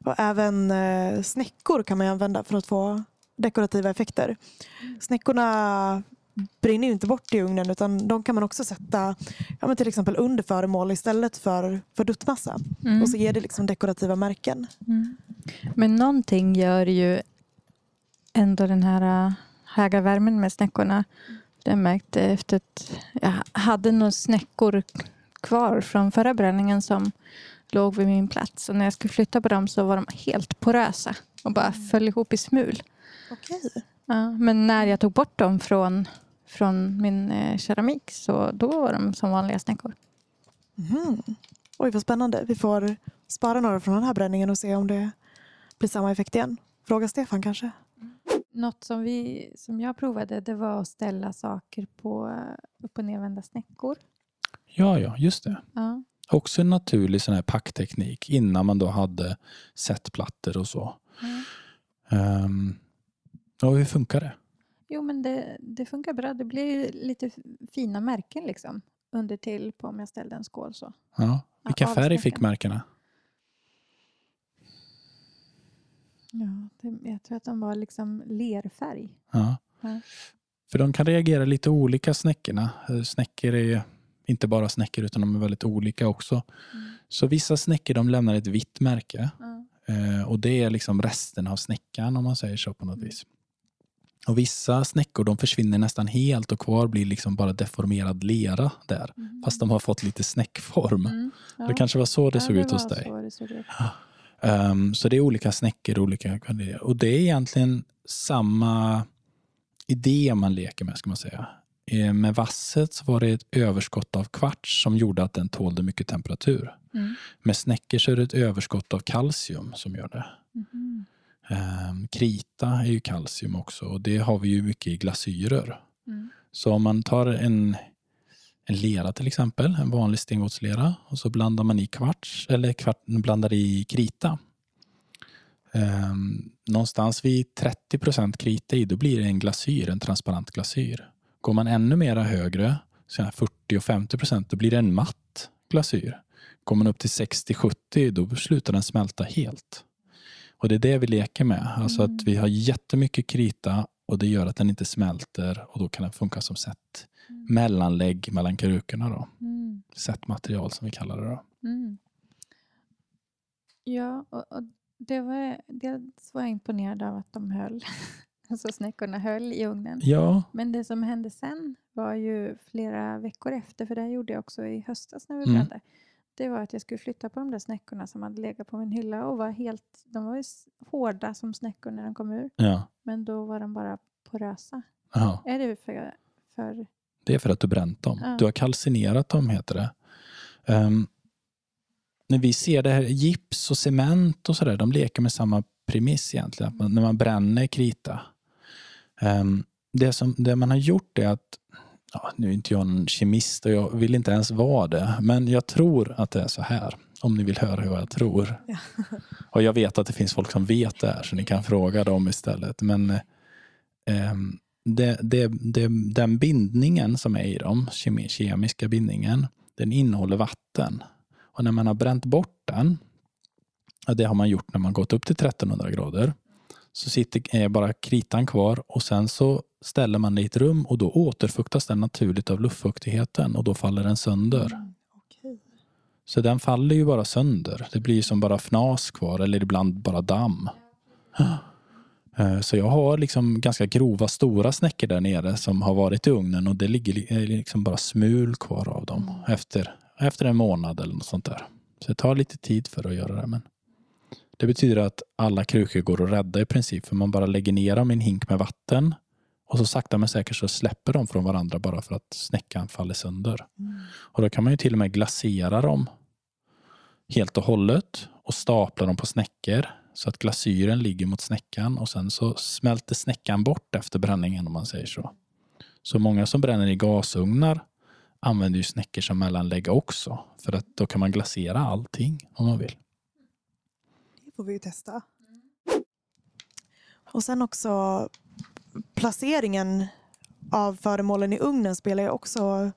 Och även eh, snäckor kan man använda för att få dekorativa effekter. Snäckorna brinner ju inte bort i ugnen utan de kan man också sätta ja, men till exempel under föremål istället för, för duttmassa. Mm. Och så ger det liksom dekorativa märken. Mm. Men någonting gör ju ändå den här äh, höga värmen med snäckorna Jag märkte efter att jag hade några snäckor kvar från förra bränningen som låg vid min plats. Och när jag skulle flytta på dem så var de helt porösa och bara Mm. föll ihop i smul. Okej. Ja, men när jag tog bort dem från, från min eh, keramik så då var de som vanliga snäckor. Mhm. Oj, vad spännande. Vi får spara några från den här bränningen och se om det blir samma effekt igen. Fråga Stefan kanske. Något som, vi, som jag provade det var att ställa saker på eh, upp och nervända snäckor. Ja, ja, just det. Ja. Också en naturlig sån här packteknik innan man då hade setplattor och så. Mm. Um, och hur funkar det? Jo, men det, det funkar bra. Det blir lite fina märken liksom under till på om jag ställde en skål så. Ja. Vilka Ja, färg fick märkena? Ja, det, jag tror att de var liksom lerfärg. Ja. Ja. För de kan reagera lite olika snäckorna. Eh, Snäckor är inte bara snäckor utan de är väldigt olika också. Mm. Så vissa snäckor de lämnar ett vitt märke Ja. eh, och det är liksom resten av snäckan om man säger så på något Mm. vis. Och vissa snäckor de försvinner nästan helt och kvar blir liksom bara deformerad lera där. Mm. Fast de har fått lite snäckform. Mm. Ja. Det kanske var så det Ja, såg ut hos dig. Så det såg ut. Um, så det är olika snäckor olika. Och det är egentligen samma idé man leker med, ska man säga. Eh, Med vasset så var det ett överskott av kvarts som gjorde att den tålde mycket temperatur. Mm. Med snäckor så är det ett överskott av kalcium som gör det. Mhm. Ehm, krita är ju kalcium också och det har vi ju mycket i glasyrer. Mm. Så om man tar en, en lera till exempel, en vanlig stengodslera och så blandar man i kvarts eller kvart, blandar i krita. Ehm, någonstans vid 30% krita i, då blir det en glasyr, en transparent glasyr. Går man ännu mera högre, så här 40 och 50 procent, då blir det en matt glasyr. Går man upp till 60-70, då slutar den smälta helt. Och det är det vi leker med. Alltså Mm. att vi har jättemycket krita och det gör att den inte smälter och då kan den funka som sätt. Mm. Mellanlägg mellan krukorna då. Mm. Sättmaterial som vi kallar det då. Mm. Ja, och, och det var, dels var jag imponerad av att de höll, alltså snäckorna höll i ugnen. Ja, Men det som hände sen var ju flera veckor efter, för det här gjorde jag också i höstas när vi Mm. Det var att jag skulle flytta på de där snäckorna som hade legat på min hylla och var helt, de var ju hårda som snäckor när de kom ur. ja. Men då var de bara porösa. Aha. Är det för, för Det är för att du bränt dem. Ja. Du har kalcinerat dem heter det. Ehm, när vi ser det här, gips och cement och sådär, de leker med samma premiss egentligen. Att man, när man bränner krita. Ehm, det, som, det man har gjort är att, ja, nu är inte jag en kemist och jag vill inte ens vara det, men jag tror att det är så här. Om ni vill höra vad jag tror. Ja. Och jag vet att det finns folk som vet det här, så ni kan fråga dem istället. Men eh, det, det, det, den bindningen som är i dem, kemi, kemiska bindningen, den innehåller vatten. Och när man har bränt bort den, och det har man gjort när man gått upp till 1300 grader, så sitter är bara kritan kvar och sen så ställer man det i ett rum och då återfuktas den naturligt av luftfuktigheten och då faller den sönder. Mm. Så den faller ju bara sönder. Det blir som bara fnas kvar eller ibland bara damm. Eh, Så jag har liksom ganska grova stora snäckor där nere som har varit i ugnen och det ligger li- eh, liksom bara smul kvar av dem efter, efter en månad eller något sånt där. Så det tar lite tid för att göra det. Men det betyder att alla krukor går att rädda i princip för man bara lägger ner dem i en hink med vatten och så sakta men säkert så släpper de från varandra bara för att snäckan faller sönder. Mm. Och då kan man ju till och med glasera dem helt och hållet och stapla dem på snäckor så att glasyren ligger mot snäckan och sen så smälter snäckan bort efter bränningen om man säger så. Så många som bränner i gasugnar använder ju snäckor som mellanlägg också för att då kan man glasera allting om man vill. Det får vi ju testa. Och sen också placeringen av föremålen i ugnen spelar ju också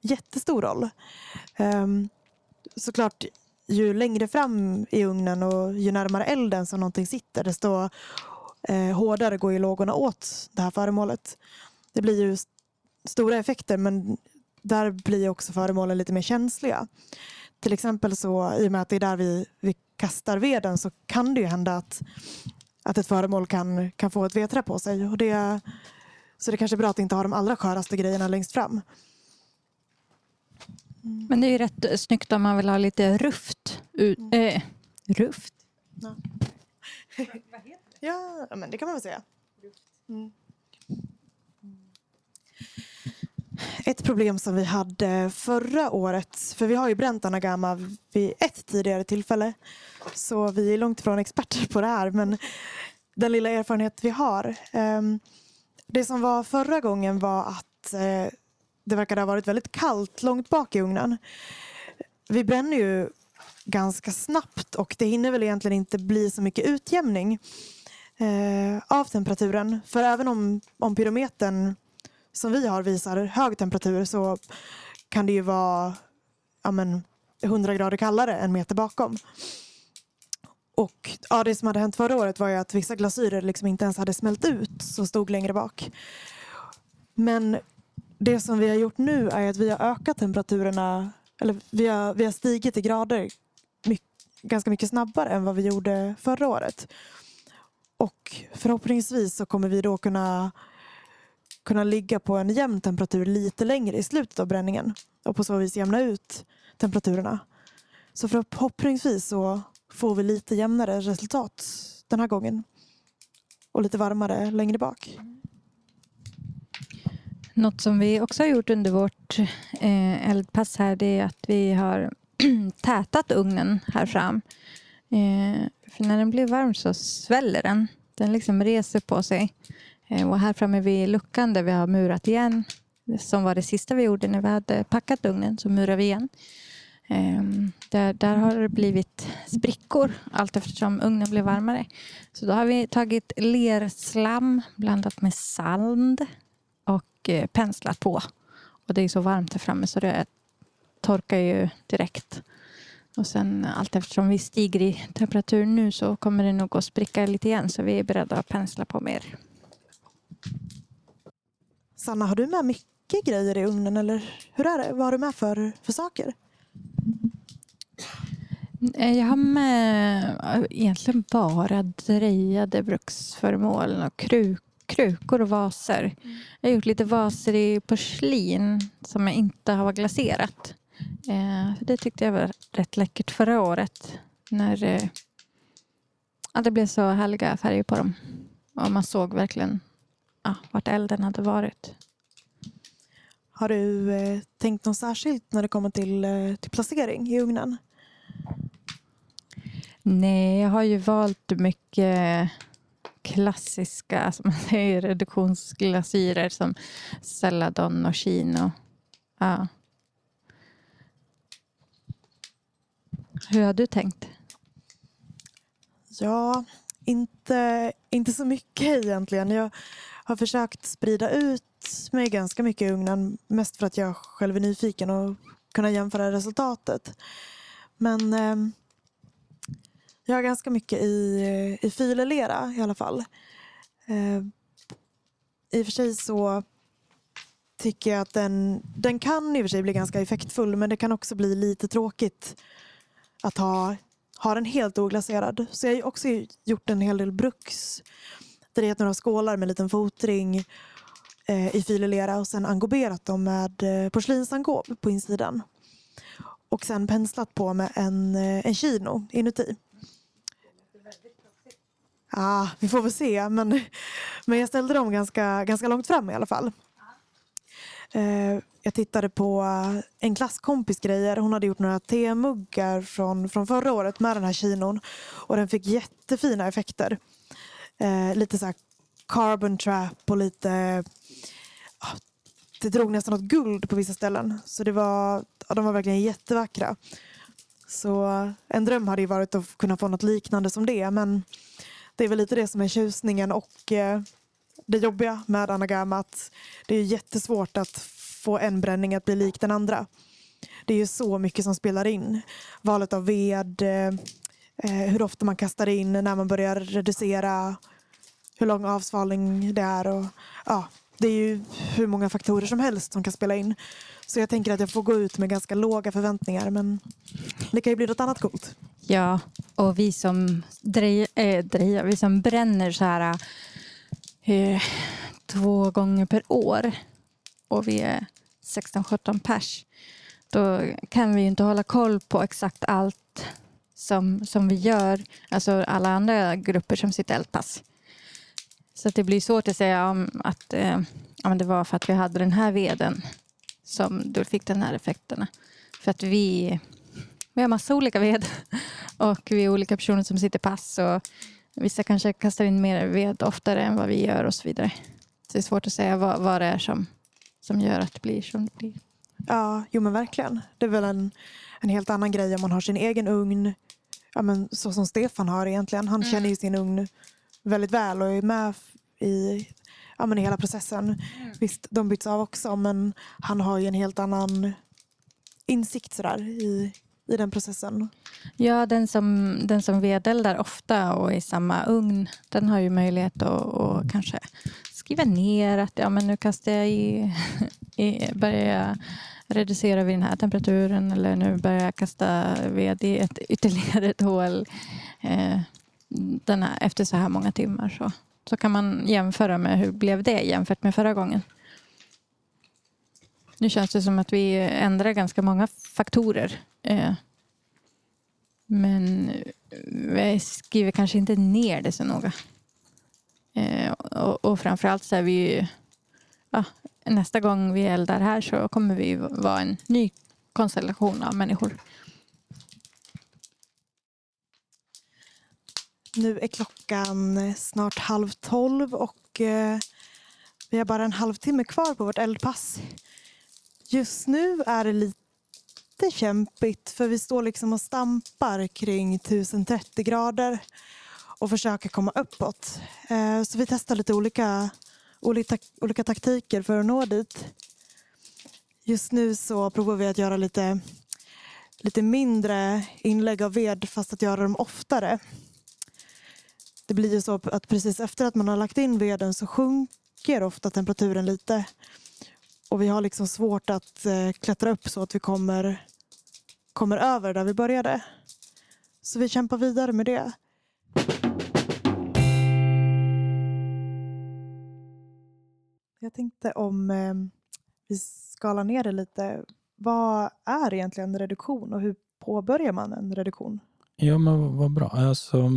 jättestor roll. Um, såklart, ju längre fram i ugnen och ju närmare elden som någonting sitter desto eh, hårdare går ju lågorna åt det här föremålet. Det blir ju st- stora effekter men där blir också föremålen lite mer känsliga. Till exempel så i och med att det är där vi, vi kastar veden så kan det ju hända att, att ett föremål kan, kan få ett vedträ på sig. Och det, Så det kanske är bra att inte ha de allra sköraste grejerna längst fram. Men det är ju rätt snyggt om man vill ha lite ruft. Ut, äh, ruft? Ja. ja, men det kan man väl säga. Mm. Ett problem som vi hade förra året, för vi har ju bränt Anagama vid ett tidigare tillfälle, så vi är långt ifrån experter på det här, men den lilla erfarenhet vi har. Ehm, det som var förra gången var att eh, det verkade ha varit väldigt kallt långt bak i ugnen. Vi bränner ju ganska snabbt och det hinner väl egentligen inte bli så mycket utjämning eh, av temperaturen. För även om, om pyrometern som vi har visar hög temperatur så kan det ju vara ja, men, 100 grader kallare en meter bakom. Och ja, Det som hade hänt förra året var ju att vissa glasyrer liksom inte ens hade smält ut som stod längre bak. Men det som vi har gjort nu är att vi har ökat temperaturerna, eller vi har, vi har stigit i grader mycket, ganska mycket snabbare än vad vi gjorde förra året. Och förhoppningsvis så kommer vi då kunna kunna ligga på en jämn temperatur lite längre i slutet av bränningen och på så vis jämna ut temperaturerna. Så förhoppningsvis så får vi lite jämnare resultat den här gången och lite varmare längre bak. Något som vi också har gjort under vårt eh, eldpass här det är att vi har tätat ugnen här fram. Eh, för när den blir varm så sväller den. Den liksom reser på sig. Eh, och här framme vid luckan där vi har murat igen, som var det sista vi gjorde när vi hade packat ugnen, så murar vi igen. Ehm, där, där har det blivit sprickor allt eftersom ugnen blev varmare. Så då har vi tagit lerslam blandat med sand och eh, penslat på. Och det är så varmt här framme så det torkar ju direkt. Och sen allt eftersom vi stiger i temperatur nu så kommer det nog att spricka lite igen så vi är beredda att pensla på mer. Sanna, har du med mycket grejer i ugnen eller hur är det? Vad har du med för, för saker? Eh, jag har med eh, egentligen bara drejade bruksföremål och kruk, krukor och vaser. Jag har gjort lite vaser i porslin som jag inte har glaserat. Eh, det tyckte jag var rätt läckert förra året när ja, det blev så härliga färger på dem. Och man såg verkligen ja, vart elden hade varit. Har du eh, tänkt något särskilt när det kommer till, eh, till placering i ugnen? Nej, jag har ju valt mycket klassiska som man säger, reduktionsglasyrer som Celadon och Chino. Ja. Hur har du tänkt? Ja, inte, inte så mycket egentligen. Jag har försökt sprida ut mig ganska mycket i ugnen. Mest för att jag själv är nyfiken och kunna jämföra resultatet. Men eh, jag har ganska mycket i, i filelera i alla fall. Eh, I och för sig så tycker jag att den, den kan i och för sig bli ganska effektfull men det kan också bli lite tråkigt att ha, ha den helt oglaserad. Så jag har också gjort en hel del bruks där det är några skålar med en liten fotring eh, i filelera och sen angoberat dem med eh, porslinsangob på insidan. Och sen penslat på med en, eh, en kino inuti. Ja, ah, vi får väl se. Men, men jag ställde dem ganska, ganska långt fram i alla fall. Eh, jag tittade på en klasskompis grejer. Hon hade gjort några temuggar från, från förra året med den här kinon. Och den fick jättefina effekter. Eh, lite så carbon trap och lite... Oh, det drog nästan något guld på vissa ställen. Så det var, ja, de var verkligen jättevackra. Så en dröm hade ju varit att kunna få något liknande som det. Men det är väl lite det som är tjusningen och eh, det jobbiga med anagama. Att det är jättesvårt att få en bränning att bli lik den andra. Det är ju så mycket som spelar in. Valet av ved, eh, eh, hur ofta man kastar in när man börjar reducera, hur lång avsvalning det är. Och, ja, det är ju hur många faktorer som helst som kan spela in. Så jag tänker att jag får gå ut med ganska låga förväntningar men det kan ju bli något annat coolt. Ja, och vi som, drejer, äh, drejer vi som bränner så här äh, två gånger per år och vi är 16-17 pers, då kan vi ju inte hålla koll på exakt allt som, som vi gör, alltså alla andra grupper som sitter eldpass. Så att det blir svårt att säga om att eh, om det var för att vi hade den här veden som du fick den här effekterna. För att vi, vi har massa olika ved och vi är olika personer som sitter pass och vissa kanske kastar in mer ved oftare än vad vi gör och så vidare. Så det är svårt att säga vad, vad det är som, som gör att det blir som det blir. Ja, jo men verkligen. Det är väl en, en helt annan grej om man har sin egen ugn. Ja, men så som Stefan har egentligen. Han Mm. känner ju sin ugn väldigt väl och är med i, ja, men i hela processen. Mm. Visst, de byts av också men han har ju en helt annan insikt sådär, i, i den processen. Ja, den som, den som vedeldar ofta och i samma ugn, den har ju möjlighet att, att kanske skriva ner att ja, men nu kastar jag i, i, börjar jag reducerar vi den här temperaturen eller nu börjar jag kasta ved i ett, ytterligare ett hål eh, den här, efter så här många timmar. Så, så kan man jämföra med hur blev det jämfört med förra gången. Nu känns det som att vi ändrar ganska många faktorer. Eh, men vi skriver kanske inte ner det så noga. Eh, och, och framförallt så är vi ju... Ja, nästa gång vi eldar här så kommer vi vara en ny konstellation av människor. Nu är klockan snart halv tolv och eh, vi har bara en halvtimme kvar på vårt eldpass. Just nu är det lite kämpigt för vi står liksom och stampar kring 1030 grader och försöker komma uppåt. Eh, så vi testar lite olika, olika, olika taktiker för att nå dit. Just nu så provar vi att göra lite, lite mindre inlägg av ved fast att göra dem oftare. Det blir ju så att precis efter att man har lagt in veden så sjunker ofta temperaturen lite. Och vi har liksom svårt att eh, klättra upp så att vi kommer, kommer över där vi började. Så vi kämpar vidare med det. Jag tänkte om eh, vi skalar ner det lite. Vad är egentligen reduktion och hur påbörjar man en reduktion? Ja, men vad- bra. Alltså,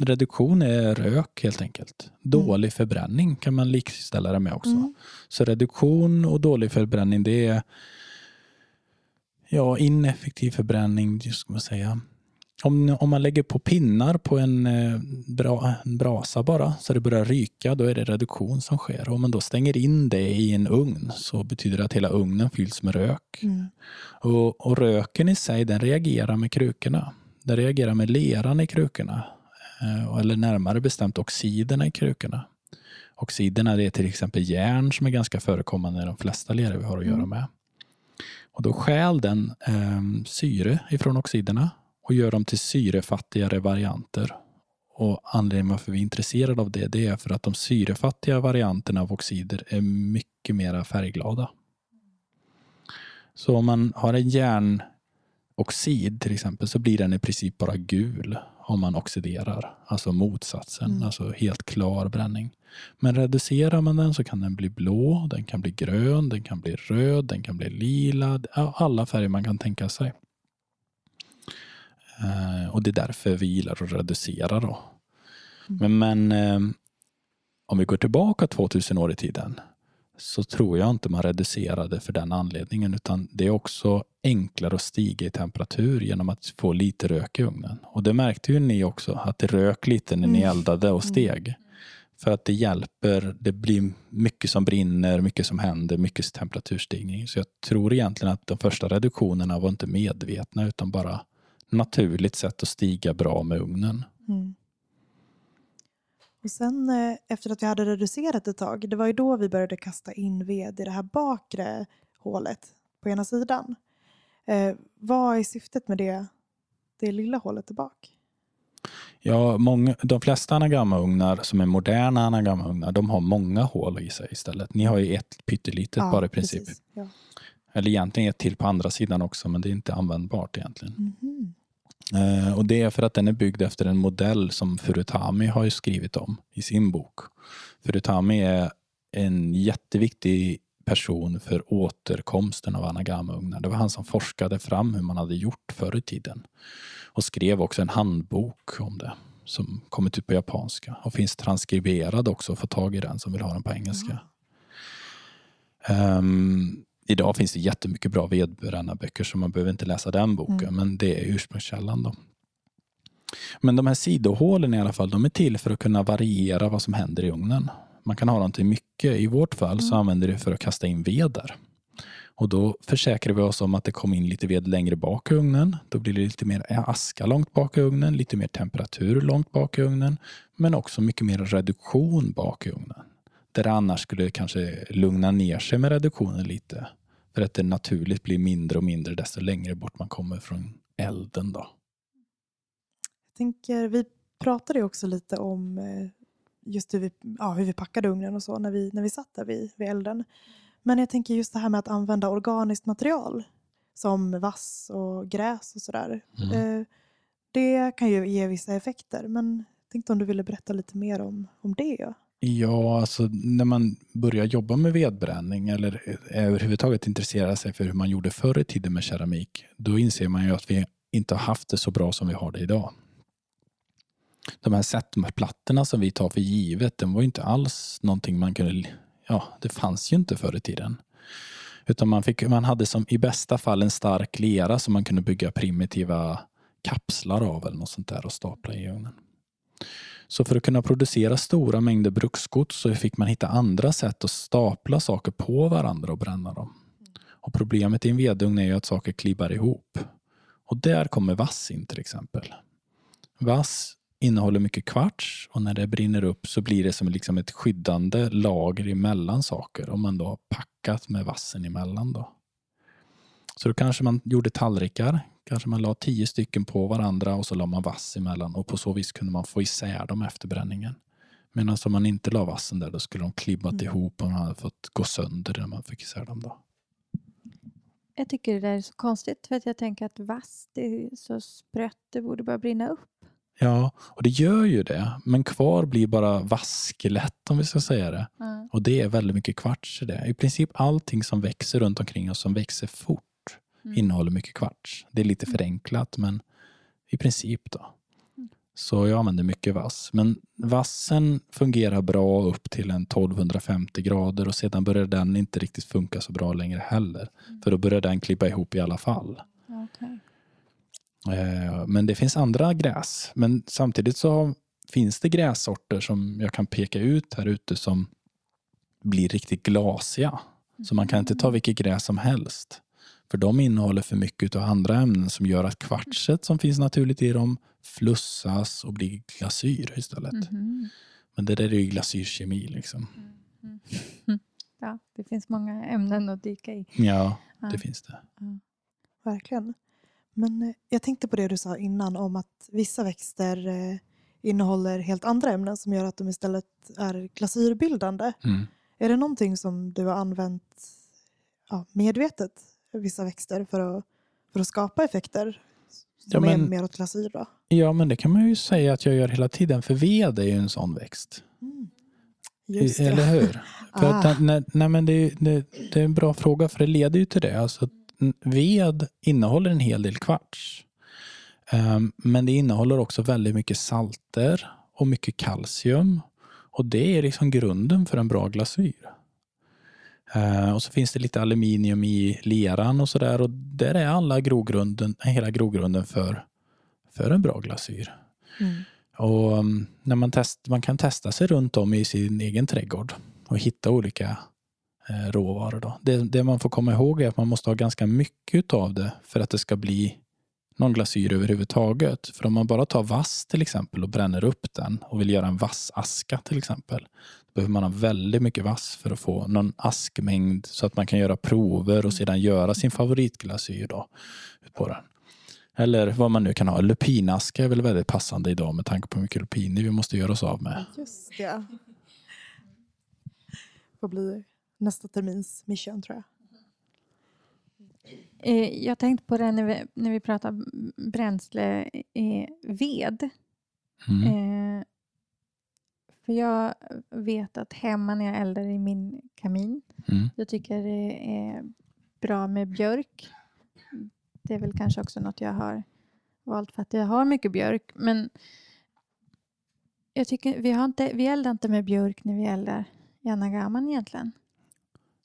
reduktion är rök helt enkelt. Dålig förbränning kan man likställa det med också. Mm. Så reduktion och dålig förbränning det är ja, ineffektiv förbränning, ska man säga. Om, om man lägger på pinnar på en, eh, bra, en brasa bara så det börjar ryka, då är det reduktion som sker. Om man då stänger in det i en ugn så betyder det att hela ugnen fylls med rök. Mm. Och, och röken i sig den reagerar med krukorna. Den reagerar med leran i krukorna. Eh, Eller närmare bestämt oxiderna i krukorna. Oxiderna det är till exempel järn som är ganska förekommande i de flesta leror vi har att göra Mm. med. Och då stjäl den eh, syre ifrån oxiderna och gör dem till syrefattigare varianter. Och anledningen varför vi är intresserade av det, det är för att de syrefattiga varianterna av oxider är mycket mer färgglada. Så om man har en järnoxid till exempel så blir den i princip bara gul om man oxiderar. Alltså motsatsen, Mm. alltså helt klar bränning. Men reducerar man den så kan den bli blå, den kan bli grön, den kan bli röd, den kan bli lila. Alla färger man kan tänka sig. Eh, och det är därför vi gillar att reducera då. Men, men eh, om vi går tillbaka 2000 år i tiden så tror jag inte man reducerade för den anledningen utan det är också enklare att stiga i temperatur genom att få lite rök i ugnen. Och det märkte ju ni också att det rök lite när ni Mm. eldade och steg. För att det hjälper, det blir mycket som brinner, mycket som händer, mycket temperaturstigning. Så jag tror egentligen att de första reduktionerna var inte medvetna utan bara naturligt sätt att stiga bra med ugnen. Mm. Och sen eh, efter att vi hade reducerat ett tag, det var ju då vi började kasta in ved i det här bakre hålet på ena sidan. Eh, vad är syftet med det, det lilla hålet bak? Ja, många, de flesta anagrammaugnar som är moderna anagrammaugnar, de har många hål i sig istället. Ni har ju ett pyttelitet bara i princip. precis. Ja. Eller egentligen ett till på andra sidan också, men det är inte användbart egentligen. Mhm. Eh, och det är för att den är byggd efter en modell som Furutami har skrivit om i sin bok. Furutami är en jätteviktig person för återkomsten av anagramugnar. Det var han som forskade fram hur man hade gjort förr i tiden och skrev också en handbok om det som kommit ut på japanska och finns transkriberad också få tag i den som vill ha den på engelska. Um, idag finns det jättemycket bra vedbrännarböcker så man behöver inte läsa den boken, mm. men det är ursprungskällan. Då. Men de här sidohålen i alla fall, de är till för att kunna variera vad som händer i ugnen. Man kan ha dem till mycket. I vårt fall så mm. använder vi det för att kasta in ved där. Och då försäkrar vi oss om att det kommer in lite ved längre bak i ugnen. Då blir det lite mer aska långt bak i ugnen, lite mer temperatur långt bak i ugnen, men också mycket mer reduktion bak i ugnen. Där det annars skulle kanske lugna ner sig med reduktionen lite. För att det naturligt blir mindre och mindre desto längre bort man kommer från elden. Då. Jag tänker, vi pratade också lite om eh, just hur vi, ja, hur vi packade ugnen och så när vi, när vi satt där vid, vid elden. Men jag tänker just det här med att använda organiskt material som vass och gräs och sådär. Mm. Eh, det kan ju ge vissa effekter men jag tänkte om du ville berätta lite mer om, om det. Ja, alltså när man börjar jobba med vedbränning eller eh, överhuvudtaget intressera sig för hur man gjorde förr i tiden med keramik, då inser man ju att vi inte har haft det så bra som vi har det idag. De här setplattorna som vi tar för givet, den var inte alls någonting man kunde ja, det fanns ju inte förr i tiden. Utan man, fick, man hade som i bästa fall en stark lera som man kunde bygga primitiva kapslar av eller något sånt där och stapla i ugnen. Så för att kunna producera stora mängder bruksgods så fick man hitta andra sätt att stapla saker på varandra och bränna dem. Och Problemet i en vedugn är ju att saker klibbar ihop. Och där kommer vass in till exempel. Vass innehåller mycket kvarts och när det brinner upp så blir det som liksom ett skyddande lager emellan saker om man då har packat med vassen emellan. Då. Så då kanske man gjorde tallrikar, kanske man la tio stycken på varandra och så la man vass emellan och på så vis kunde man få isär dem efter bränningen. Medan om man inte la vassen där då skulle de klibbat mm. ihop och man hade fått gå sönder när man fick isär dem. Då. Jag tycker det där är så konstigt för att jag tänker att vass det är så sprött, det borde bara brinna upp. Ja, och det gör ju det. Men kvar blir bara vaskelett om vi ska säga det. Mm. Och det är väldigt mycket kvarts i det. I princip allting som växer runt omkring oss som växer fort mm. innehåller mycket kvarts. Det är lite mm. förenklat men i princip då. Mm. Så jag använder mycket vass. Men vassen fungerar bra upp till en 1250 grader och sedan börjar den inte riktigt funka så bra längre heller. Mm. För då börjar den klippa ihop i alla fall. Okay. Eh, men det finns andra gräs. Men samtidigt så finns det grässorter som jag kan peka ut här ute som blir riktigt glasiga. Så man kan inte ta mm. vilket gräs som helst. För de innehåller för mycket av andra ämnen som gör att kvartset som finns naturligt i dem flussas och blir glasyr istället. Mm. Men det där är ju glasyrkemi liksom. Mm. Ja, det finns många ämnen att dyka i. Ja, det ja. finns det. Ja. Verkligen. Men eh, jag tänkte på det du sa innan om att vissa växter eh, innehåller helt andra ämnen som gör att de istället är glasyrbildande. Mm. Är det någonting som du har använt ja, medvetet, vissa växter, för att, för att skapa effekter som ja, men, är mer åt glasyr? Då? Ja, men det kan man ju säga att jag gör hela tiden, för ved är ju en sån växt. Mm. Eller hur? För ah. att, nej, nej, men det, det, det, är en bra fråga, för det leder ju till det. Alltså, ved innehåller en hel del kvarts. Ehm, men det innehåller också väldigt mycket salter och mycket kalcium. Och det är liksom grunden för en bra glasyr. Ehm, och så finns det lite aluminium i leran och sådär och där är alla grogrunden, hela grogrunden för, för en bra glasyr. Mm. Och mm, när man, test, man kan testa sig runt om i sin egen trädgård och hitta olika Eh, råvaror. Då. Det, det, man får komma ihåg är att man måste ha ganska mycket av det för att det ska bli någon glasyr överhuvudtaget. För om man bara tar vass till exempel och bränner upp den och vill göra en vassaska till exempel. Då behöver man ha väldigt mycket vass för att få någon askmängd så att man kan göra prover och sedan göra sin favoritglasyr då, på den. Eller vad man nu kan ha. Lupinaska är väl väldigt passande idag med tanke på hur mycket lupiner vi måste göra oss av med. Just det. Får bli nästa termins mission tror jag. Eh, jag tänkte på det när vi, när vi pratar bränsle, eh, ved. Mm. Eh, För jag vet att hemma när jag eldar i min kamin, Mm. jag tycker det är bra med björk. Det är väl kanske också något jag har valt för att jag har mycket björk. Men jag tycker vi, har inte, vi eldar inte med björk när vi eldar i Anagaman egentligen.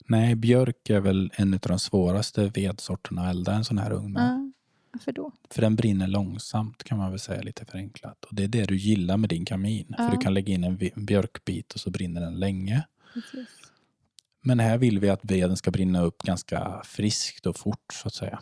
Nej, björk är väl en av de svåraste vedsorterna att elda en sån här ugn med. Ja, varför då? För den brinner långsamt kan man väl säga lite förenklat. Och det är det du gillar med din kamin. Ja. För du kan lägga in en björkbit och så brinner den länge. Precis. Men här vill vi att veden ska brinna upp ganska friskt och fort så att säga.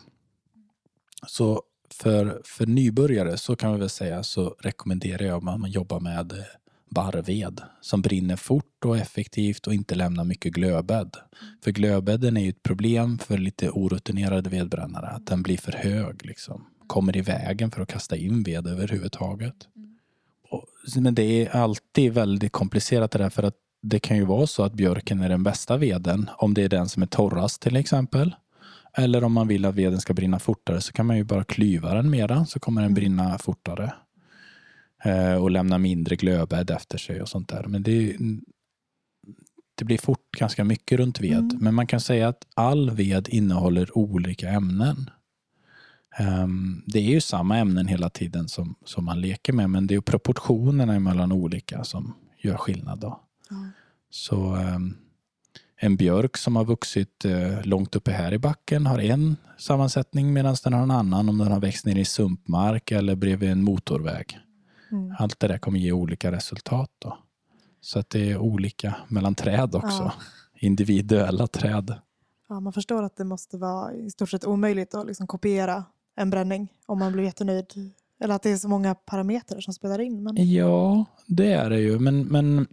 Så för, för nybörjare så kan vi väl säga så rekommenderar jag att man jobbar med eh, barrved som brinner fort och effektivt och inte lämnar mycket glödbädd. För glödbädden är ju ett problem för lite orutinerade vedbrännare, att den blir för hög liksom. Kommer i vägen för att kasta in ved överhuvudtaget. Och, men det är alltid väldigt komplicerat det där för att det kan ju vara så att björken är den bästa veden om det är den som är torrast till exempel. Eller om man vill att veden ska brinna fortare så kan man ju bara klyva den mera så kommer den Mm. brinna fortare. Eh, och lämna mindre glödbädd efter sig och sånt där. Men det, det blir fort ganska mycket runt ved. Mm. Men man kan säga att all ved innehåller olika ämnen. Ehm, det är ju samma ämnen hela tiden som, som man leker med men det är ju proportionerna mellan olika som gör skillnad. Då. Ja. Så ehm, en björk som har vuxit eh, långt uppe här i backen har en sammansättning medan den har en annan om den har växt ner i sumpmark eller bredvid en motorväg. Mm. Allt det där kommer ge olika resultat. Då. Så att det är olika mellan träd också. Ja. Individuella träd. Ja, man förstår att det måste vara i stort sett omöjligt att liksom kopiera en bränning om man blir jättenöjd. Eller att det är så många parametrar som spelar in. Men, Ja, det är det ju. Men, men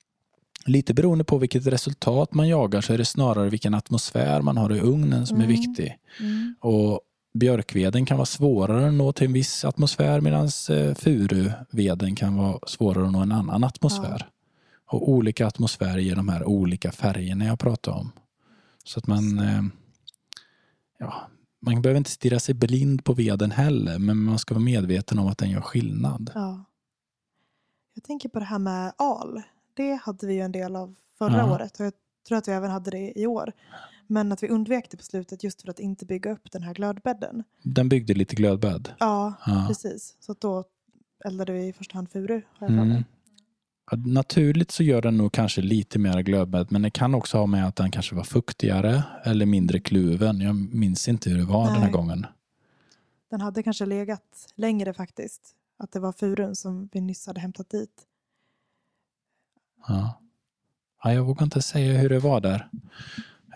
lite beroende på vilket resultat man jagar så är det snarare vilken atmosfär man har i ugnen som är Mm. viktig. Mm. Och björkveden kan vara svårare att nå till en viss atmosfär medan eh, furuveden kan vara svårare att nå en annan atmosfär. Och olika atmosfärer ger de här olika färgerna jag pratade om. Så att man, eh, ja, man behöver inte stirra sig blind på veden heller, men man ska vara medveten om att den gör skillnad. ja. Jag tänker på det här med al. Det hade vi ju en del av förra Ja. året och jag tror att vi även hade det i år. Men att vi undvek det på slutet just för att inte bygga upp den här glödbädden. Den byggde lite glödbädd. Ja, Ja. precis. Så då eldade vi i första hand furu. Har jag. Mm. Naturligt så gör den nog kanske lite mer glödbädd men det kan också ha med att den kanske var fuktigare eller mindre kluven. Jag minns inte hur det var den här Nej. gången. Den hade kanske legat längre faktiskt. Att det var furun som vi nyss hade hämtat dit. Ja. Ja, jag vågar inte säga hur det var där.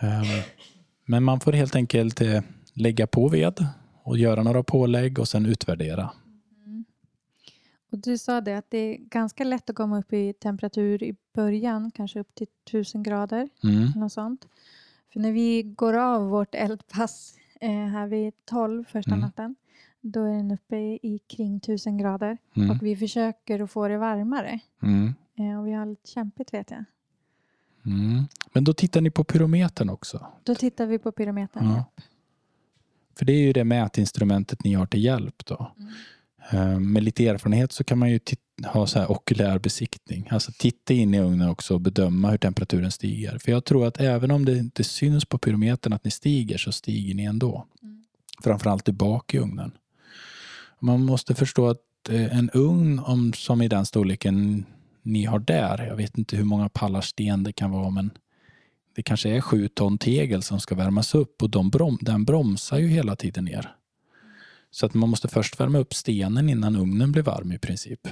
Ehm, Men man får helt enkelt eh, lägga på ved och göra några pålägg och sen utvärdera. Och du sa det att det är ganska lätt att komma upp i temperatur i början, kanske upp till 1000 grader. Mm. Något sånt. För när vi går av vårt eldpass eh, här vid 12 första Mm. natten, då är den uppe i, i kring 1000 grader. Mm. Och vi försöker att få det varmare. Mm. Eh, och vi har lite kämpigt vet jag. Mm. Men då tittar ni på pyrometern också. Då tittar vi på pyrometern. Ja. För det är ju det mätinstrumentet ni har till hjälp. Då. Mm. Eh, Med lite erfarenhet så kan man ju ha så här okulär besiktning. Alltså titta in i ugnen också och bedöma hur temperaturen stiger. För jag tror att även om det inte syns på pyrometern att ni stiger så stiger ni ändå. Mm. Framförallt bak i ugnen. Man måste förstå att eh, en ugn om, som i den storleken ni har där, jag vet inte hur många pallar sten det kan vara men det kanske är sju ton tegel som ska värmas upp och de brom, den bromsar ju hela tiden ner. Så att man måste först värma upp stenen innan ugnen blir varm i princip.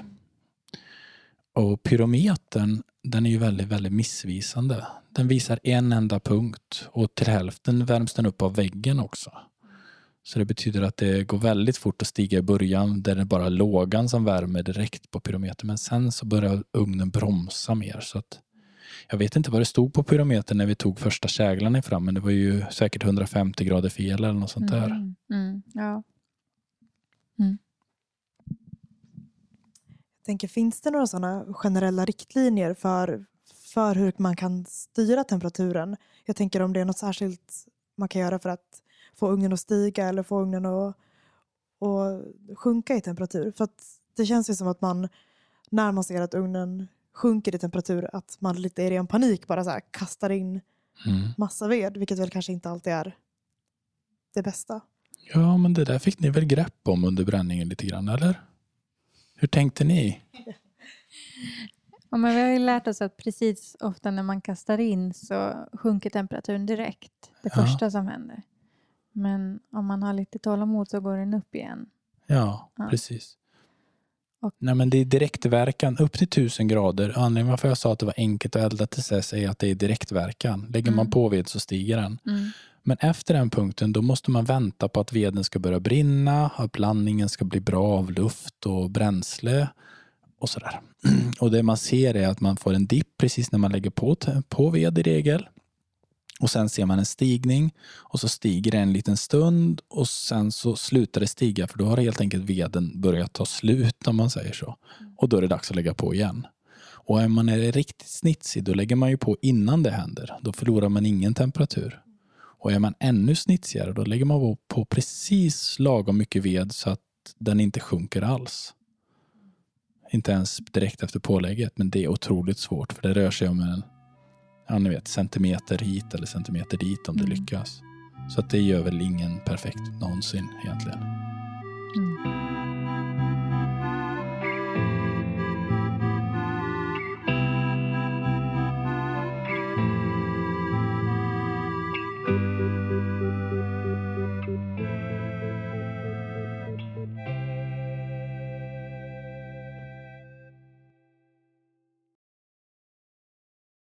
Och pyrometern, den är ju väldigt, väldigt missvisande. Den visar en enda punkt och till hälften värms den upp av väggen också. Så det betyder att det går väldigt fort att stiga i början där det är bara lågan som värmer direkt på pyrometern. Men sen så börjar ugnen bromsa mer. Så att jag vet inte vad det stod på pyrometern när vi tog första käglan fram men det var ju säkert 150 grader fel eller något sånt där. Mm. Mm. Ja. Jag tänker, finns det några sådana generella riktlinjer för, för hur man kan styra temperaturen? Jag tänker om det är något särskilt man kan göra för att få ugnen att stiga eller få ugnen att, att sjunka i temperatur. För att det känns ju som att man när man ser att ugnen sjunker i temperatur att man lite i ren panik bara så här kastar in Mm. massa ved, vilket väl kanske inte alltid är det bästa. Ja, men det där fick ni väl grepp om under bränningen lite grann, eller? Hur tänkte ni? Ja, men vi har ju lärt oss att precis ofta när man kastar in så sjunker temperaturen direkt. Det Ja. första som händer. Men om man har lite tålamod så går den upp igen. Ja, Ja. precis. Och- Nej, men det är direktverkan upp till 1000 grader. Anledningen varför jag sa att det var enkelt att elda till dess är att det är direktverkan. Lägger man Mm. på ved så stiger den. Men efter den punkten då måste man vänta på att veden ska börja brinna, att blandningen ska bli bra av luft och bränsle och sådär. Och det man ser är att man får en dipp precis när man lägger på, på ved i regel. Och sen ser man en stigning och så stiger det en liten stund och sen så slutar det stiga för då har helt enkelt veden börjat ta slut om man säger så. Och då är det dags att lägga på igen. Och är man är riktigt snitsig då lägger man ju på innan det händer. Då förlorar man ingen temperatur. Och är man ännu snitsigare då lägger man på- på precis lagom mycket ved så att den inte sjunker alls. Inte ens direkt efter pålägget men det är otroligt svårt för det rör sig om en ja, ni vet, centimeter hit eller centimeter dit om det Mm. lyckas. Så att det gör väl ingen perfekt någonsin egentligen.